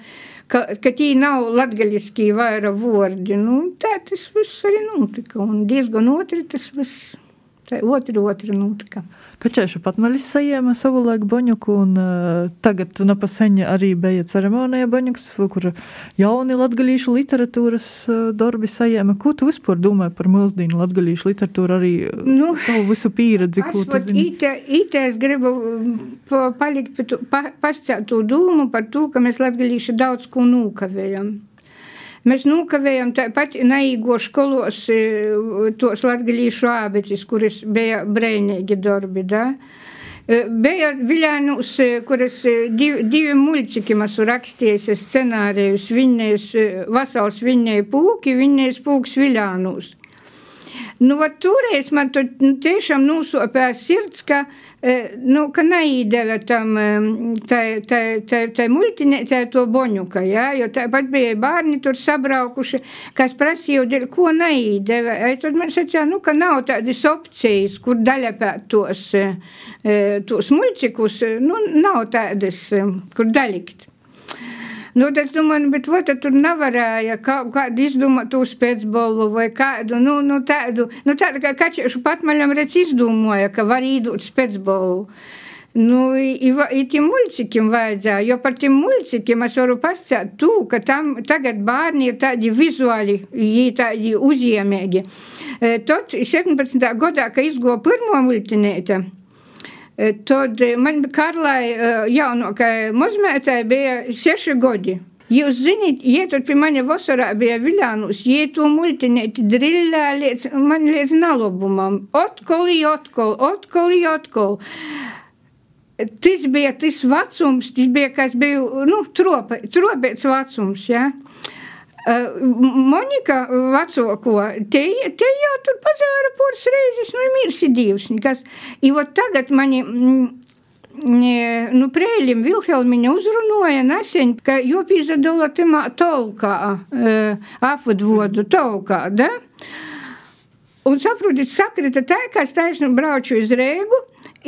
ka, ka tī nav latgaļiskī vaira vordi. Nu, tā tas viss arī notika. Un diezgan otri tas viss, otri, otri notika. Kačēša patmaļis sajēma savu laiku Boņuku, un uh, tagad napaseņa arī bija ceremonija Boņuks, kur jauni latgalīšu literatūras uh, darbi sajēma. Ko tu vispār domāji par milzdīnu latgalīšu literatūru arī nu, tavu visu pieredzi? Es, vat, ite, ite es gribu palikt pa, pascēt to dūmu par to, ka mēs latgalīši daudz ko nūkavējam. Mēs nokavējam tāpat naīgo skolos e, tos latgalīšu ābecis, kuras bija brēnīgi darbi, da? E, bija Viļānus, e, kuras divi, divi muļciki masu rakstījis scenārijus, viņas, vasals viņai pūki, viņais pūks Viļānus. Nu, vat toreiz man tu nu, tiešām nosopēja sirds, ka, e, nu, ka neīdeva tam, e, tai, tai, tai, tai muļtiņai, tai to boņuka, jā, jo tāpat bija bērni tur sabraukuši, kas prasīja, dēļ, ko neīdeva. E, tad man sacīja, nu, ka nav tādas opcijas, kur daļapēt tos, tos muļcikus, nu, nav tādas, kur daļikt. Nu, tad es domāju, bet vai tur nevarēja kaut kādu izdomāt uz pēcbolu vai kādu, nu, nu tādu, nu tādu, kā kačiešu patmaļam redz izdomāja, ka var īdūt pēcbolu. Nu, i, i tiem muļcikiem vajadzēja, jo par tiem muļcikiem es varu pasakāt to, ka tam tagad bērni ir tādi vizuāli, tādi uzņēmēji. E, tad 17. gadā, kad izgoja pirmo muļtinēti, E, tad e, man Karlai e, jaunākai mazmētai bija seši gadi. Jūs zināt, ietot pie mani vasarā bija Viljānus, ietu multinēti drillē līdz, man līdz nalobumam. Otkol, otkol, otkol, otkol. Tas bija tas vecums, tas bija, kas bija, nu, trope, tropēts vecums, jā. Ja? Monika vecāko, te, te jau tur pazāra poras reizes, nu, mirsi divs. Kas, I vot tagad mani, nu, prēļim Vilhelmiņa uzrunoja nesen, ka jo pīzadala timā tolkā, apvadvodu tolkā, da? Un saprotat, sakrita tā, ka es taisnu brauču uz Rēgu,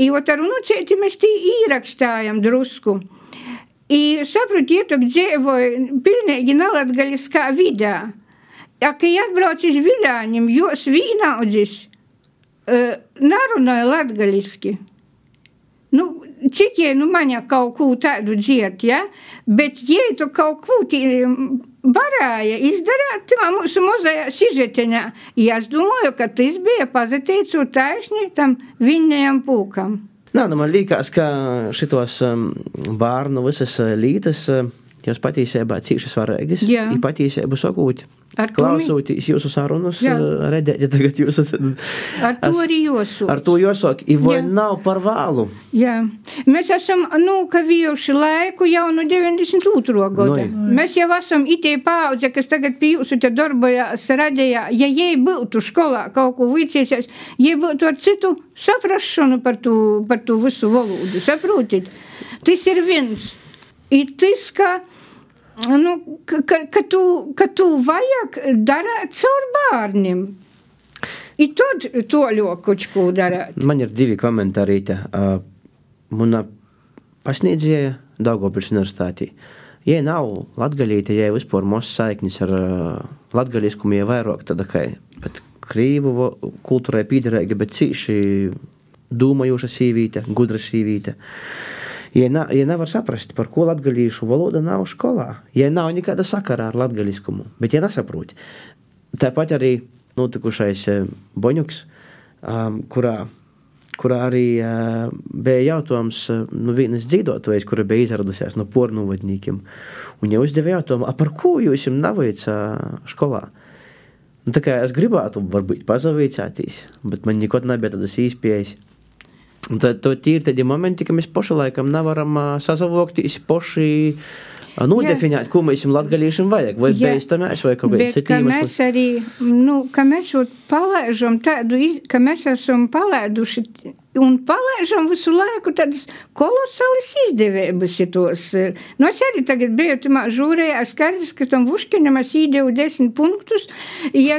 i vot ar unucēti mēs tī īrakstājam drusku. I saprotiet, ka dzīvoju pilnīgi nelatgaļiskā vidā. Ja, kad atbrauc uz Viļāņiem, jos vīnaudzis uh, narunāja latgaļiski. Nu, cik jie, nu, maņa kaut ko tādu dzirt, ja? Bet jie tu kaut ko tī varēja izdarīt tā mūsu muzejā sižeteņā. Ja es domāju, ka tas bija pazateicot taisni tam viņajam pūkam. Nā, nu man liekas, ka šitos um, bērnu visas uh, lītas. Uh, Jūs patiesībā cīši svarīgas. Jā, ir patiesībā sakot. Klausoties jūsu sarunas, uh, redzēt, tagad jūs esat. Ar to arī jūsu. Ar to jūsu, vai nav par vēlu? Jā. Mēs esam, nu, kavējuši laiku jau no 92. gada. No, Mēs jau esam itē paudze, kas tagad pie jūsu te darbojās radījā. Ja jai būtu skolā kaut ko vicēsies, jai būtu ar citu saprašanu par to, par to visu valodu. Saprotiet? Tas ir viens. Ir tas, ka nu, ka, ka, tu, ka tu vajag darīt caur bērniem. I tad to ko darīt. Man ir divi komentāri. Uh, Mana pasniedzēja Daugopils universitātī. Ja nav latgalīte, ja vispār mūsu saiknis ar uh, latgaliskumu, ja vairāk tāda kā krīvu kultūrai pīderēga, bet cīši domājoša sīvīte, gudra sīvīte. Uh, Ja, na, ja nevar saprast, par ko latviešu valoda nav skolā, ja nav nekāda sakara ar latvieskumu, bet ja nesaprot, tāpat arī notikušais eh, Boņuks, um, kurā, kurā arī uh, bija jautājums uh, no vienas dzīvotājas, kura bija izradusies no pornogrāfiem. Un jau uzdeva jautājumu, par ko jūs jums navīca skolā? Nu, tā kā es gribētu, varbūt, pazavīcāties, bet man nekad nebija tādas īspējas. Un tad to tīri tādi momenti, ka mēs paši laikam nevaram uh, sazavokties paši. Nodefinēt, ko mēs latgadījušiem vajag, vai beidzamais, vai kaut kāds cits. Mēs arī, nu, ka mēs palaižam tādu, ka mēs esam palaiduši un palaižam visu laiku tādas kolosālas izdevības šitos. Nu, es arī tagad biju tamā žūrē, es skaidrs, ka tam Vuškinam es īdevu desmit punktus, ja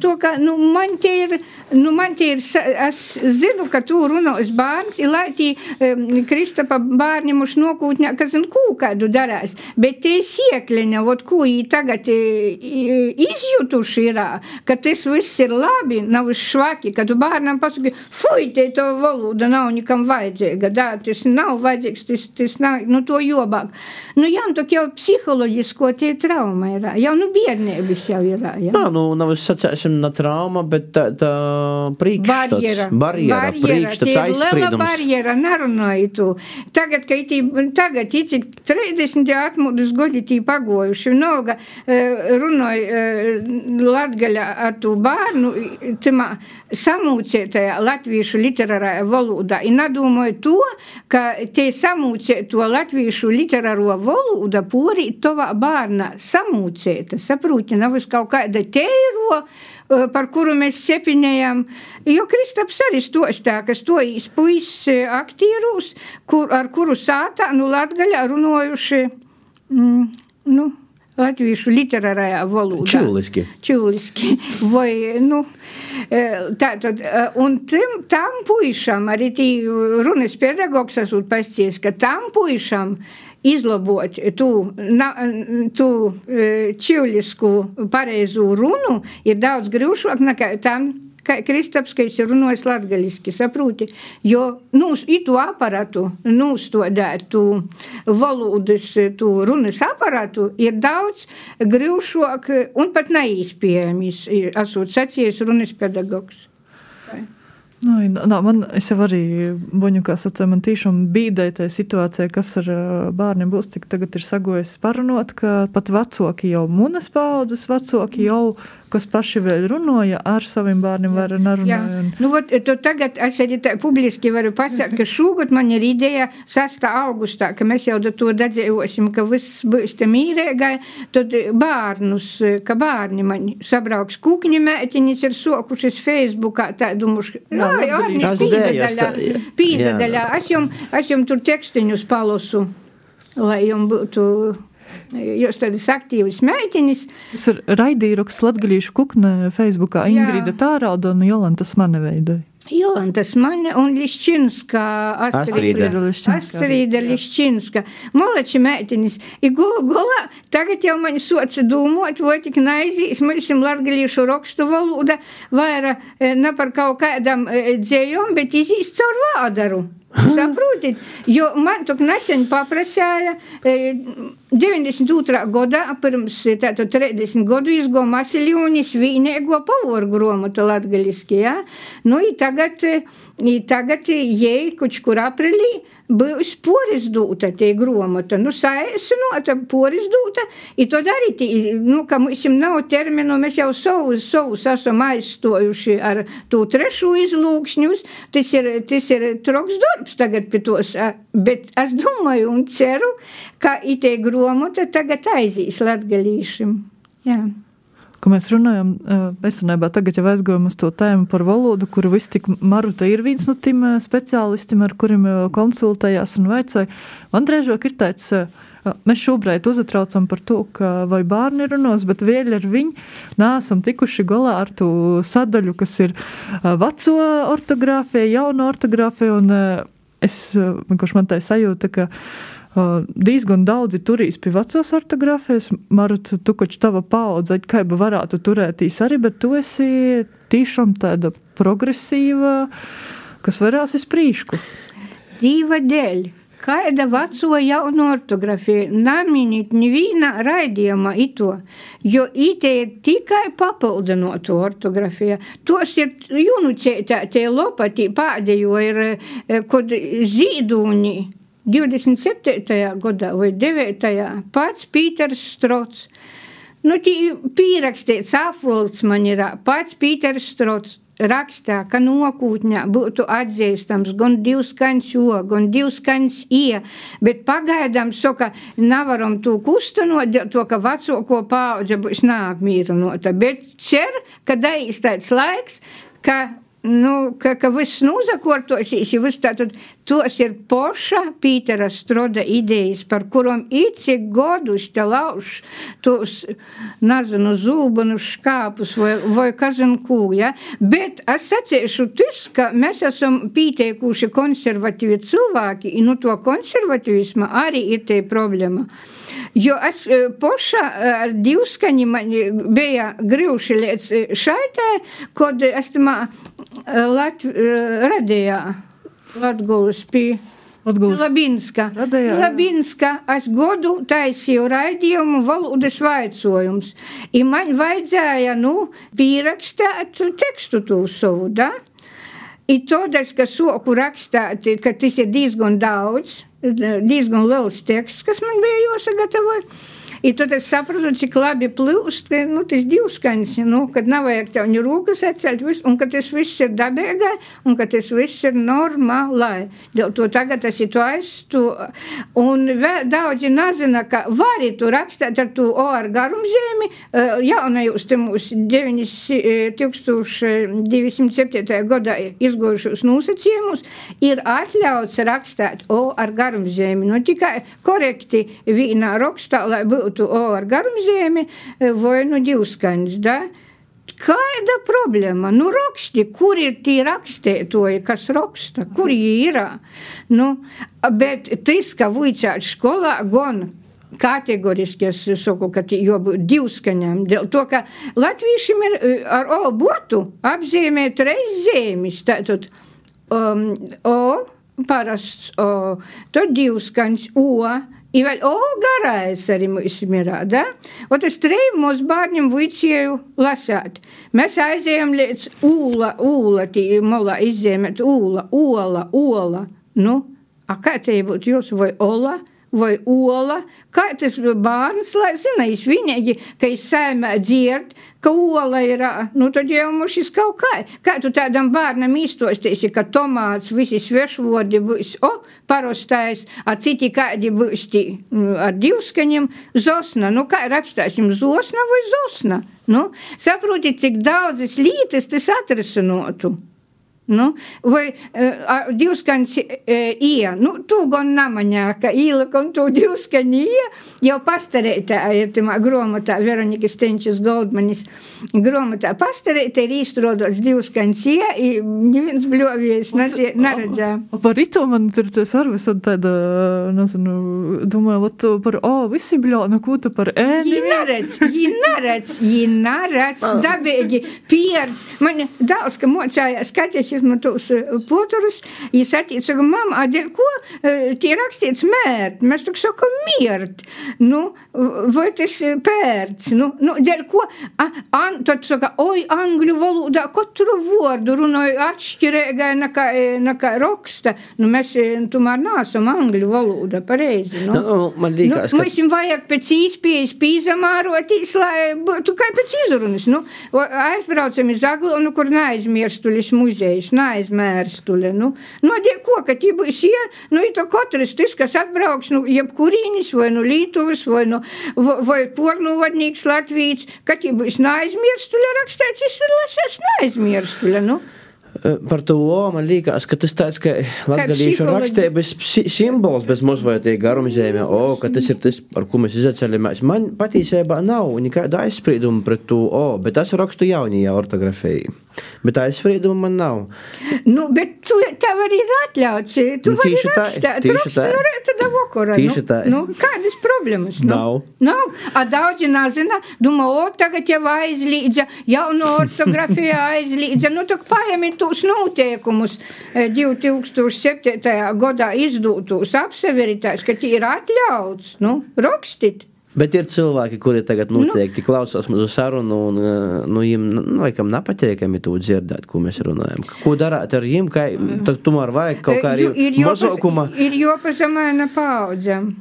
to, ka, nu, man tie ir, nu, man tie ir, es zinu, ka tu runos bērns, ir lai tī um, Kristapa bērņiem už nokūtņā, kas un kū kādu darās, bet tie siekļiņa, vot, ko jī tagad izjutuši ir, ka tas viss ir labi, nav švaki, ka tu bērnam pasaki, fuj, te to valoda nav nekam vajadzīga. Da, tas nav vajadzīgs, tas, tas nav, nu, to jobāk. Nu, jā, nu, jau psiholoģisko tie trauma ir. Jau, nu, bērnības jau ir. Jā, Nā, nu, nav es sacēsim, na trauma, bet tā, tā priekšstats. Barjera. Barjera, barjera priekšstats aizspriedums. barjera, nerunāju tu. Tagad, ka itī, tagad, cik 30 atmūdus godi tī pagojuši, noga runāja Latgaļa ar tu bērnu, timā samūcētajā latviešu literārajā valodā. I nedomāju to, ka te samūcēt to latviešu literāro valodu porīt tovā bērna samūcēta. Saprūti, nav uz kaut kāda teiro eh, par kuru mēs sepinējām. Jo Kristaps arī stostā, ka stojas puisis aktierūs, kur, ar kuru sātā, nu, latgaļā runojuši, mm, nu, latviešu literārajā valodā. Čuliski. Čuliski. Vai, nu, tātad, un tim, tam puišam, arī tī runas pedagogs esot pasties, ka tam puišam izlabot tu, na, tu čulisku pareizu runu ir daudz grūšāk nekā tam kā Kristaps, ka es runāju latgaļiski, saproti, jo, nu, itu aparatu, nūstodētu valodas, tu runas aparatu ir daudz grūšāk un pat neīspējams, esot sacījis runas pedagogs. Nu, nā, man, es jau arī boņu, kā sacīju, man tiešām bīdēja tajā situācijā, kas ar bērniem būs, cik tagad ir sagojis parunot, ka pat vecāki jau munas paudzes, vecāki jau kas paši vēl runāja ar saviem bērniem, vai nerunāja. Un... Nu, ot, tagad es arī publiski varu pasakāt, ka šogad man ir ideja 6. augustā, ka mēs jau to dadzējosim, ka viss būs te mīrēgai, tad bērnus, ka bērni man sabrauks kūkņi mētiņas ir sokušas Facebookā, tā domāšu, jā, jā, pīzadaļā, pīzadaļā, es jums, es jums tur tekstiņus palosu, lai jums būtu Jūs tādas aktīvas meitenes. Tas ir raidījums Latgalīšu kukne Facebookā. Ingrida Tārauda un Jolantas mani veidoja. Jolantas mani un Liščinska Astrīda. Astrīda Liščinska. Molači meitenis. I gula gula, tagad jau mani soca dūmot, vai tik naizīs, mēs latgalīšu rakstu valoda, vaira ne par kaut kādam dzējom, bet izīs caur vādaru. Saprotiet, jo man tur nesen paprasīja, 92. gadā, pirms tātad 30 gadu izgo Masiljonis vīnēgo pavoru gromatu latgaliski, ja? Nu, i tagad, i tagad jei, kuč kur aprilī, būs poris dūta tie gromata, nu, saēsinota, poris dūta, i to darīt, nu, ka mums nav terminu, mēs jau savus, savus esam aizstojuši ar tū trešu izlūkšņus, tas ir, tas ir troks darbs tagad pie tos, bet es domāju un ceru, ka itē gromata tagad aizīs latgalīšim. Jā ka mēs runājam, esenībā tagad jau aizgājām uz to tēmu par valodu, kuru viss tik Maruta ir viens no tiem speciālistiem, ar kuriem konsultējās un vaicoja. Man drēžāk ir tāds, mēs šobrīd uzatraucam par to, vai bērni runos, bet vēl ar viņu neesam tikuši galā ar to sadaļu, kas ir veco ortogrāfija, jauna ortogrāfija, es, vienkārši man tā sajūta, ka diezgan daudzi turīs pie vecās ortogrāfijas. Marut, tu koč tava paudze, kā jau varētu turētīs arī, bet tu esi tiešām tāda progresīva, kas varās iz prīšku. Dīva dēļ. Kāda veco jaunu ortogrāfija neminīt nevienā raidījumā ito, jo ite ir tikai papildinot ortogrāfija. Tos ir junucētā tie lopatī pēdējo ir, kod zīdūņi 27. gadā vai 9. pats Pīters Strots. Nu, pierakstīts apvalds man ir pats Pīters Strots rakstā, ka nokūtņā būtu atzīstams gan divs kaņš o, gan divs kaņš ie, bet pagaidām saka, nevaram to kustinot, to, ka vecāko paudze būs neapmīrinota, bet cer, ka daiz tāds laiks, ka nu, ka, ka viss nozakortosies, ja viss tātad tos ir poša Pītera Stroda idejas, par kurām īci godus te lauž tos, nezinu, zūbanu škāpus vai, vai kazin kū, ja? Bet es sacīšu tis, ka mēs esam pīteikuši konservatīvi cilvēki, un nu to konservatīvisma arī ir te problēma. Jo es poša ar divskaņi man bija grīvši līdz šaitē, kad es tamā Lat radījā Latgulas pie. Latgulas. Labinska. Radījā, jā. Labinska. Es godu taisīju raidījumu valodas vaicojums. I man vajadzēja, nu, pierakstāt tekstu tū savu, da? I tādēļ, ka soku rakstāt, ka tas ir diezgan daudz, diezgan liels teksts, kas man bija jāsagatavo. I tad es sapratu, cik labi plūst, ka, nu, tas divskaņas, nu, kad nav vajag tev ni rūkas atcelt, vis, un ka tas viss ir dabīgai, un ka tas viss ir normālai. Dēļ to tagad es to aizstu, un vēl daudzi nezina, ka vari tu rakstēt ar to O ar garumžēmi, jaunajos te mūsu 1207. gadā izgojušos nosacījumus, ir atļauts rakstīt O ar garumžēmi. Nu, tikai korekti vienā rakstā, lai būtu Garumžēmi vai nu divskaņas. Da? Kāda problēma? Nu, raksti, kur ir tie rakstētoji, kas raksta, kur ir? Nu, bet tas, ka vujcāt skolā, gan kategoriski es saku, ka jābūt divskaņām. Dēļ to, ka latviešiem ir ar O burtu apzīmēt reiz zīmes. Tātad um, O, parasts O, tad divskaņas O. Garais arī mums ir, da? Un tas treju mūsu bērniem vicēju lasāt. Mēs aizējām līdz ūla, ūla, tī molā izzīmēt ūla, ola, ola. Nu, a kā te būtu jūs vai ola? Vai ola, kā tas bērns, lai zina, es vienīgi, ka es saimē dzird, ka ola ir, nu tad jau mums šis kaut kā, kā tu tādam bērnam izstostīsi, ka tomāts, visi svešvodi būs, o, parostais, a citi kādi būs tī ar divskaņiem, zosna, nu kā rakstāsim, zosna vai zosna, nu, saprotiet, cik daudzas lītas tas atrisinotu. Nu, vai uh, divskaņas uh, ija, nu, tu gan namaņā, ka īlikam tu divskaņu ija, jau pastarētā, ir tamā gromotā, Veronika Stenčas Goldmanis gromotā, pastarētā ir īstrodots divskaņas ija, i neviens bļovies neredzē. O, par rito man tur tas ar visad tāda, nezinu, domāju, vat par, o, visi bļo, nu, ko tu par ē, Jī neredz, jī neredz, jī neredz, dabīgi, pieredz. Man dāls, ka mocājās kaķeķismu tos poturus, jī satīca, ka mamma, a dēļ ko tie rakstīts mērt? Mēs tak sakam miert. Nu, vai tas pērts? Nu, nu, dēļ ko? A, an, tad saka, oi, angļu valodā katru vārdu runāju atšķirīgai nekā, nekā raksta. Nu, mēs tomēr nāsam angļu valoda pareizi. Nu. Nu, man liekas, nu, ka- Mums vajag pēc īspējas pīzamārotīs, lai būtu kā pēc izrunas. Nu, aizbraucam iz Aglonu, kur neaizmirstulis muzejs, neaizmērstuli. Nu, nu, die ko, ka tie būs ie, nu, i to katrs tas, kas atbrauks, nu, jebkurīnis, vai nu Lītuvas, vai nu, vai, vai pornuvadnīgs Latvijas, ka tie būs neaizmirstuli rakstīts, es ir lasēs neaizmirstuli. Nu. Eh, Par to O man liekas, ka tas tāds, ka latgalīšu psiholoģi- rakstības si- simbols bez mazvaitīga garumzēmē, O, ka tas ir tas, ar ko mēs izceļamies. Man patiesībā nav nekāda aizsprieduma pret to O, bet es rakstu jaunajā ortografijā. Bet aizsprieduma man nav. Nu, bet tu, tev arī ir atļauts. Tu Nu, vari rakstīt, tu raksti no rīta vakarā. Tieši nu, tā. Nu, kādas problēmas? Nu, Nav. Nav. A daudzi nezina, domā, o, tagad jau aizlīdza, jauno ortografiju aizlīdza. Nu, tak paņemiet tos noteikumus eh, 2007. gadā izdūtos, apseveritājs, ka tie ir atļauts. Nu, rakstīt. Bet ir cilvēki, kuri tagad noteikti nu, klausās mūsu sarunu, un eh, nu, viņiem, nu, laikam, nepatīkami to dzirdēt, ko mēs runājam. Ko darāt ar viņiem? Kā, tad tomēr vajag kaut kā arī Eh, jopas- mazākuma. ir jopazemēna paudzēm.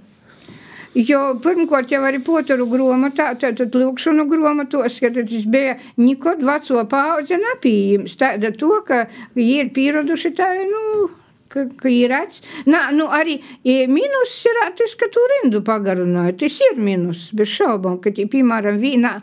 Jo pirmkārt jau arī potaru grāmatā, tātad lūkšanu grāmatos, ka tas bija nekad veco paudze nepieejams. Tāda to, ka viņi ir pieraduši tā, nu, redzams. Nā, nu arī e, minus ir tas, ka tu rindu pagarināji. Tas ir minus, bez šaubām, ka, tie, piemēram, vienā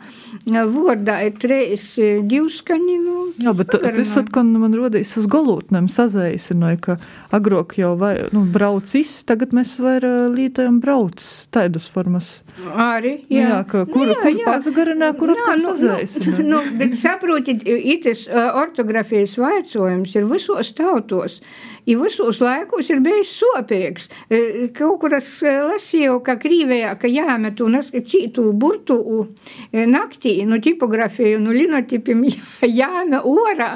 vārdā ir trīs e, divskaņi. Nu, Jā, bet tas atkal man rodīs uz galotnēm sazaisinoja, ka agrāk jau vai, nu, braucis, tagad mēs vairāk lietojam brauc taidas formas. Arī, Jā, jā. jā ka kuru, Jā, kuru jā. pazagarinā, kuru atkal nu, sazaisina. nu, bet saprotiet, itis uh, ortografijas vaicojums ir visos tautos. I visos laikos ir bijis sopīgs. Eh, Kaut kur es eh, lasīju, ka Krīvijā, ka jāmet un es citu burtu eh, naktī, nu tipografiju, nu linotipim jāme orā,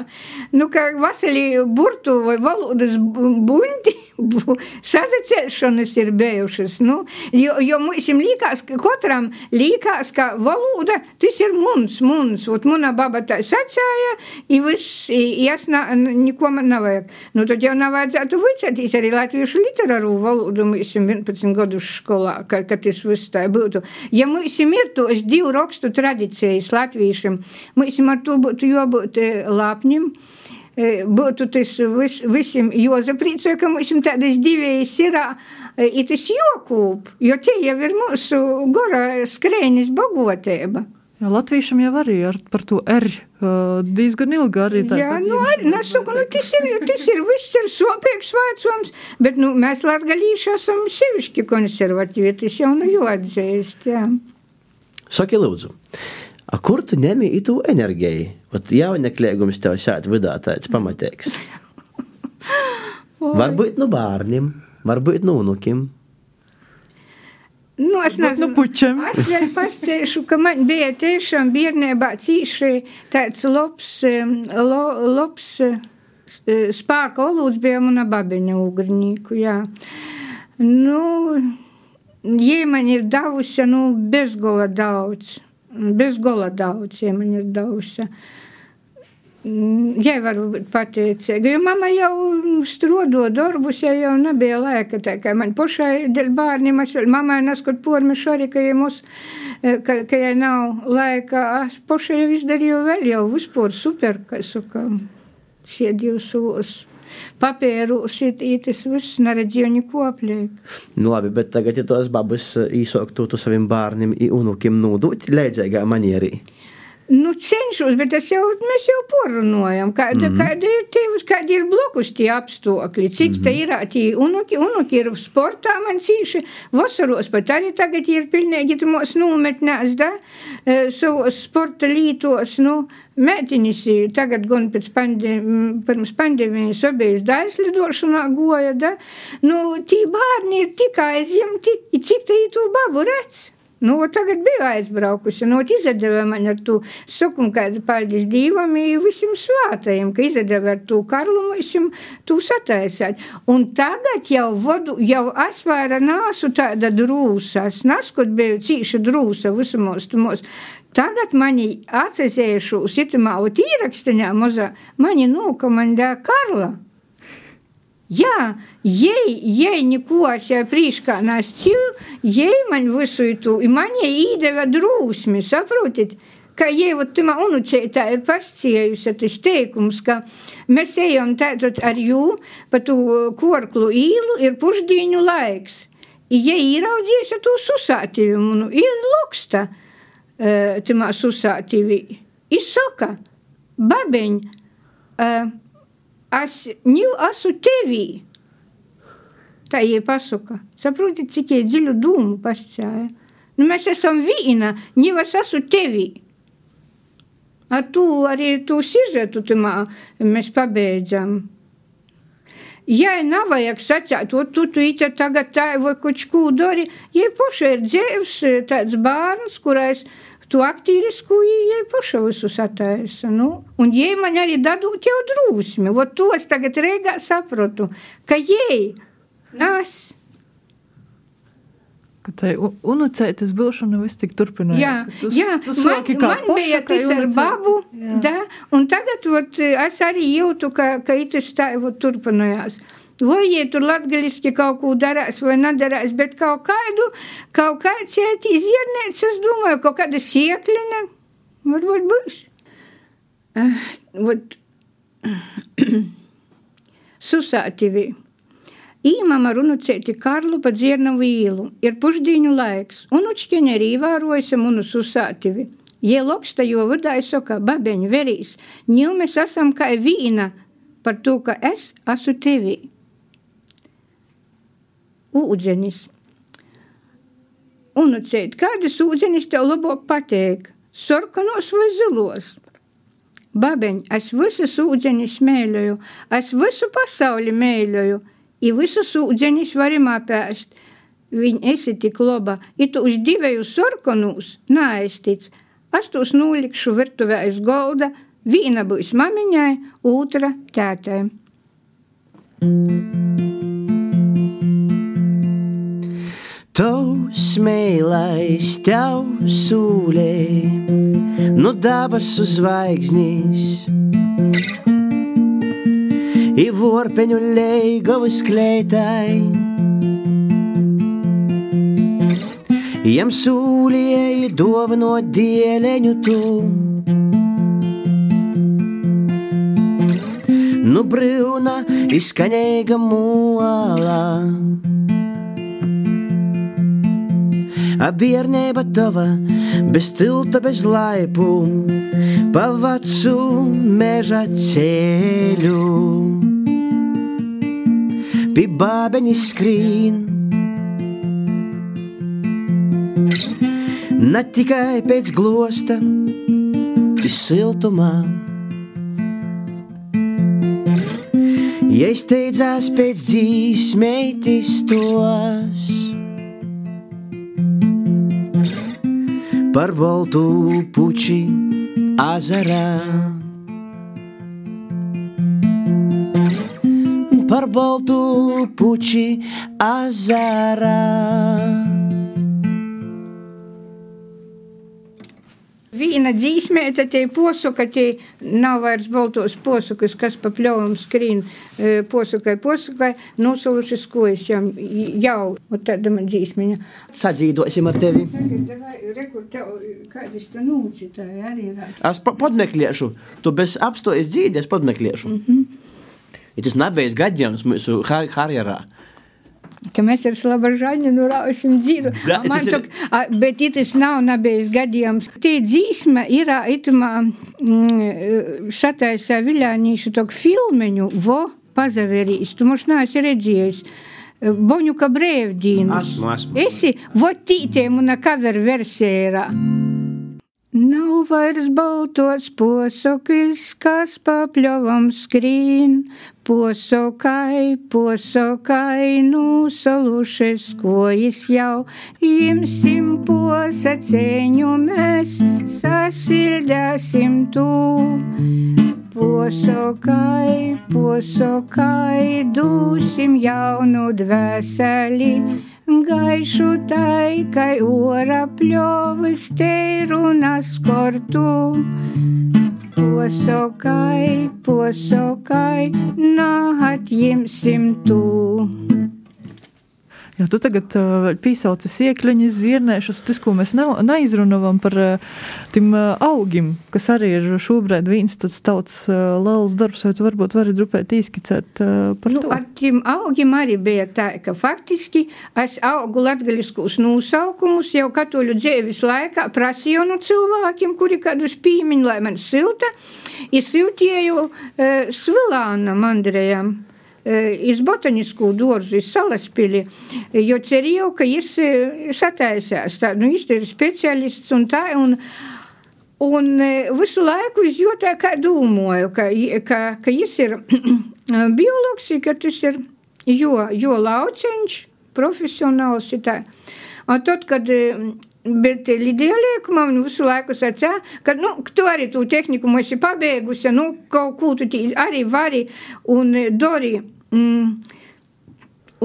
nu ka vasarī burtu vai valodas bu- buņti sazacēšanas ir bijušas. Nu, jo, jo mums liekas, ka katram liekas, ka valoda tas ir mums, mums. Ot, muna baba tā sacēja, i viss, jas na, neko man nevajag. Nu, tad jau nav vajadzētu vicēties arī latviešu literāru valodu mums 11 gadus skolā, ka, ka tas viss tā būtu. Ja mums ir tos divu rakstu tradīcijas latviešiem, mums ar to būtu jābūt lāpņiem būtu tas vis, visiem jāsaprīcoja, ka mums tādas divas ir, ir tas jokūp, jo tie jau ir mūsu gora skrēnis bagotēba. Jā, Latvijam jau arī ar, par to R diezgan ilgi arī tā. Jā, nu, ar, nesaku, nu, tas ir, tas ir viss ir sopīgs vecums, bet, nu, mēs latgalīši esam sevišķi konservatīvi, tas jau nu jāatzīst, jā. Saki, lūdzu, a kur tu ņemi itu enerģiju? Vat jauneklīgums tev šādi vidā tāds pamatīgs. varbūt no bērniem, varbūt no unukiem. Nu, es nezinu, nu, pučam. es vēl pascēšu, ka man bija tiešām bērnībā cīši tāds labs, lo, labs spēka olūds bija mana babiņa ugrinīku, jā. Nu, jie man ir devusi, nu, bezgola daudz. Bezgola daudz, jie man ir devusi. Jai varu būt pateicīga, jo mama jau strodo darbus, ja jau nebija laika, tā kā man pašai dēļ bērniem, es vēl mamai neskot pormišu arī, ka, ja mums, ka, ka ja nav laika, es pašai jau izdarīju vēl jau vispār super, ka saka, sēdīju savos papērus, tas viss neredzēju neko apliek. Nu labi, bet tagad, ja tos babas īsoktu tu saviem bērniem un unukiem nūdūt, leidzēgā manierī. Nu, cenšos, bet tas jau, mēs jau porunājam, kāda, mm -hmm. kāda ir tie, kādi ir blokus tie apstākļi, cik mm -hmm. te ir tie unuki, unuki ir sportā man cīši, vasaros pat arī tagad ir pilnīgi tamos nometnēs, da, e, savos sporta lītos, nu, mētiņas tagad gan pēc pandēmijas, pirms pandēmijas obējas daislidošanā goja, da, nu, tī bārni ir tikai aizjemti, cik te ir to babu redz. Nu, tagad biju aizbraukusi, nu, izdeva man ar to sukumu, kādu paldies Dievam, visiem svātajiem, ka izdeva ar to karlumu, visiem to sataisāt. Un tagad jau vodu, jau es vaira nāsu tāda drūsa, es neskot biju cīša drūsa visumos tumos. Tagad mani atsezējušu, sitamā, ot īrakstiņā mazā, mani nokomandē Karla. Jā, jei, jei neko jau prīškā nescīju, jei man visu tu, i man jei īdeva drūsmi, saprotit? Ka jei, vat tumā unuceitā ir pasciejusi tas teikums, ka mēs ejam tātad ar jū pa tu korklu īlu ir pušdīņu laiks. I jei īraudzies ar tu susātīvumu, nu, ir luksta uh, tumā susātīvi. I soka, babeņ, uh, es ņu esmu tevī. Tā ir pasaka. Saprotiet, cik ir dziļu dūmu pascēja. Nu, mēs esam vīna, ņu es esmu tevī. Ar to arī tu sižetu tamā mēs pabeidzam. Ja nav vajag sacīt, o tu tu ite tagad tā vai kaut ko dari, ja paša ir dzēvs tāds bērns, kurais tu aktīrisku jai paša visu sataisa. Nu? Un jai man arī dadot jau drūsmi. O to es tagad reigā saprotu, ka jai nās. Ka tai unucētas būšana viss tik turpinājās. Jā, tu, jā tu man, man poša, bija tas ar babu, Jā. da, un tagad ot, es arī jūtu, ka, ka itas tā ot, turpinājās. Vai ja tur latgaliski kaut ko darās vai nedarās, bet kaut kādu, kaut kāds iet izjernēts, es domāju, kaut kāda sieklina, varbūt būs. Uh, ot, susātivi. Īmama runucēti Karlu pa dziernu vīlu, ir pušdīņu laiks, un učķiņa arī vārojas munu susātivi. Jie loksta, jo vidāji saka, babeņi verīs, ņū mēs esam kā vīna par to, ka es esmu tevī. Ūdzenis. Unucēt, kādas ūdzenis tev labāk pateik? Sarkanos vai zilos? Babeņ, es visus ūdeņus mēļoju, es visu pasauli mēļoju, i visus ūdeņus varim apēst. Viņa esi tik laba, i tu uz divēju sarkanūs neaiztic. Es tos nolikšu virtuvē aiz golda, viena būs mamiņai, otra tētai. Tavs mēlais, tev sūlē, no dabasu zvaigznīs. I vorpeņu leigavas klētai. Jam sūlēja dovano dieleņu tu. Nu brūna izskaņēga mūlā. A biernība tava, bez tilta, bez laipu, pa vecu meža ceļu. Pie bābeņi skrīn, ne tikai pēc glosta, siltumā. Ja steidzās pēc dzīsmeitis tos, par baltu puči azarā. Par baltu puči azarā. Vīna dzīsmēta tie posuka, tie nav vairs baltos posukas, kas pa pļauvam skrīn e, posukai, posukai, nosulušas kojas jam jau, un tāda man dzīsmiņa. Sadzīdosim ar tevi. Tagad, davai, rekur, tev kādis tu nūcitāji arī ir. Es pa podmeklēšu, tu bez apstojas dzīves podmeklēšu. Mm -hmm. Ir tas nebeigs gadījums mūsu har harjerā. Ka mēs ar Slavažaņu nu raušam dzīvu. Da, Man ir- tok, a, bet itis nav nebijis gadījums. Tie dzīsme ir itamā mm, šataisā viļānīšu tok filmeņu, vo pazaverīs. Tu moš neesi redzējis. Boņuka brēvdīnas. Esmu, esmu. Esi, vo tītē muna cover versija. Vairs baltos posokis, kas papļovam skrīn, posokai, posokai, nusalušies kojas jau, imsim posacēņu mēs, sasildēsim tu. Posokai, posokai, dūsim jaunu dvēseli, gaišu tai, kai ora pļovas te runas kortu. Posokai, posokai, nāhatjimsim tu. Jo tu tagad uh, pīsauci iekļuņas, zirnēšus, tas, ko mēs nav, neizrunavam par uh, tim uh, augim, kas arī ir šobrīd viens tāds tauts uh, liels darbs, vai tu varbūt vari drupēt īskicēt uh, par Nu, to? ar tiem augiem arī bija tā, ka faktiski es augu latgaļiskus nosaukumus jau katoļu dzīves laikā prasīju no cilvēkiem, kuri kādus pīmiņu, lai man silta, ir siltieju e, svilāna mandrējam. Iz botanisku dārzu, iz salaspili, jo cerēju, ka viņš sataisās. Tā, nu, viņš ir speciālists un tā. Un, Un visu laiku es tā kā domāju, ka, ka, ka viņš ir biologs, ka tas ir jo, jo lauciņš, profesionāls. ir tā. Un tad, kad Bet Lidija Liekuma man visu laiku sacīja, ka nu, tu arī tu tehniku esi pabeigusi, nu, kaut ko tu arī vari un dari. Mm,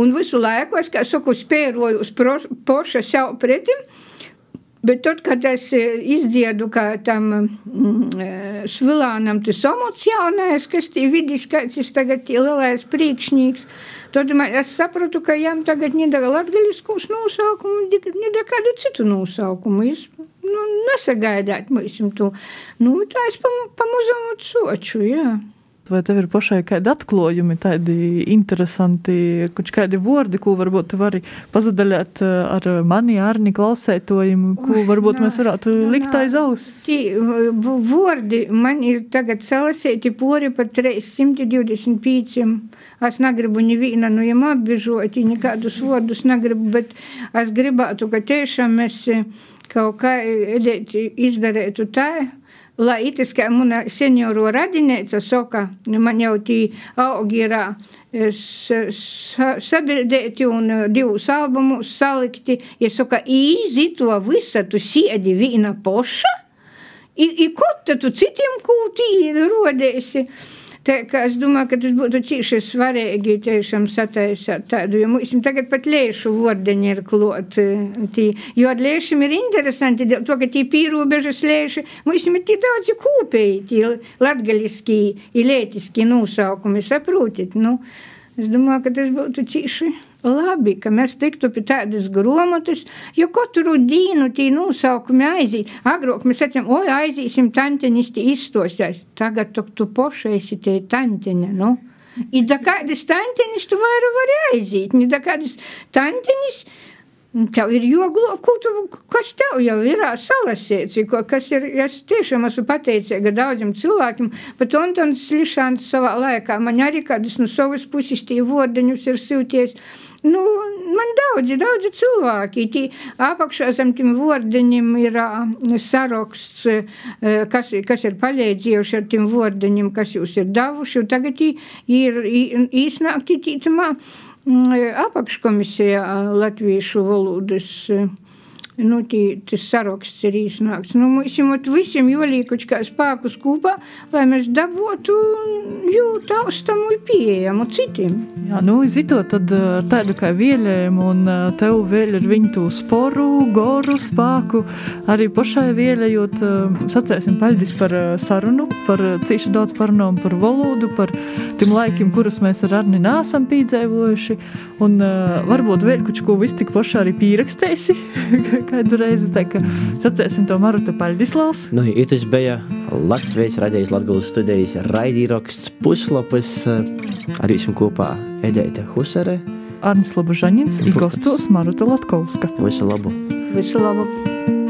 un visu laiku es, kā saku, spēroju uz poša sev pretim. Bet tad, kad es eh, izdziedu, ka tam mm, svilānam tas jaunais, kas tī vidis, kāds ir tagad lielais priekšnieks, tad man, es sapratu, ka jām tagad nedara latgaļiskus nosaukumu, nedara kādu citu nosaukumu. Es, nu, nesagaidāt mums to. Nu, tā es pam, pamuzumu soču, jā. Vai tev ir pašai kādi atklājumi, tādi interesanti, kaut kādi vārdi, ko varbūt tu vari pazadaļāt eh, ar mani, Arni, klausētojiem, ko varbūt nā, mēs varētu nā, likt aiz auss? Vārdi man ir tagad salasēti pori par 325. Es negribu nevienu no viņiem apbežot, nekādus vārdus negribu, bet es gribētu, ka tiešām mēs eh, kaut kā edēt, izdarītu tā. Lai itis, kā mana senioru radinēca saka, man jau tī augi ir sa- sabildēti un eh, divus albumus salikti. Ja saka, īzi to visu, tu siedi vīna poša? I, i ko tad tu citiem kūtī rodēsi? Tā kā es domāju, ka tas būtu cīši svarīgi tiešām sataisāt tādu, jo mums tagad pat lēšu vordeņi ir klot. Tī, jo ar lēšiem ir interesanti, to, ka tī pīrobežas lēši, mums ir tī daudzi kūpēji, tī latgaliskī, ilētiskī nosaukumi, saprotit, nu. Es domāju, ka tas būtu cīši labi, ka mēs tiktu pie tādas grāmatas, jo katru dienu tī nosaukumi aiziet. Agrāk mēs sakām, oi, aizīsim tantenis, tī izstostās. Tagad tu, tu pošaisi tie tantene, nu. I da kādas tantenis tu vairāk vari aiziet, ni da kādas tantenis. Tev ir joglo, ko tu, kas tev jau ir salasīts, kas ir, es tiešām esmu pateicīga daudziem cilvēkiem, pat Antons Lišāns savā laikā, man arī kādus no savas puses tie vordeņus ir sūties. Nu, man daudzi, daudzi cilvēki. Tī apakšā zem tiem vordeņiem ir saraksts, kas, kas ir palīdzējuši ar tiem vordeņiem, kas jūs ir devuši. Tagad ir īsnākti tīcamā apakškomisijā latviešu valodas nu, tī, tas saraksts ir iznāks. Nu, mums visiem jolīkuši kā spēkus kopā, lai mēs dabūtu jūt taustamu pieejamu citiem. Jā, nu, zito, tad tādu kā vieļējumu un tev vēl ir viņu tū sporu, goru, spēku, arī pašai vieļējot, sacēsim paļdis par sarunu, par cīši daudz parunām par valodu, par tiem laikiem, kurus mēs ar Arni nāsam pīdzēvojuši, un varbūt vēl kuču ko viss tik paši arī pīrakstēsi, kādu reizi. Tā kā sacēsim to Maruta Paļdislavs. Nu, itis bija Latvijas radijas Latgulas studijas raidīraksts puslapis ar jums kopā Edeita Husare. Arnis Labužaņins, Igostos Maruta Latkovska. Visu labu! Visu labu!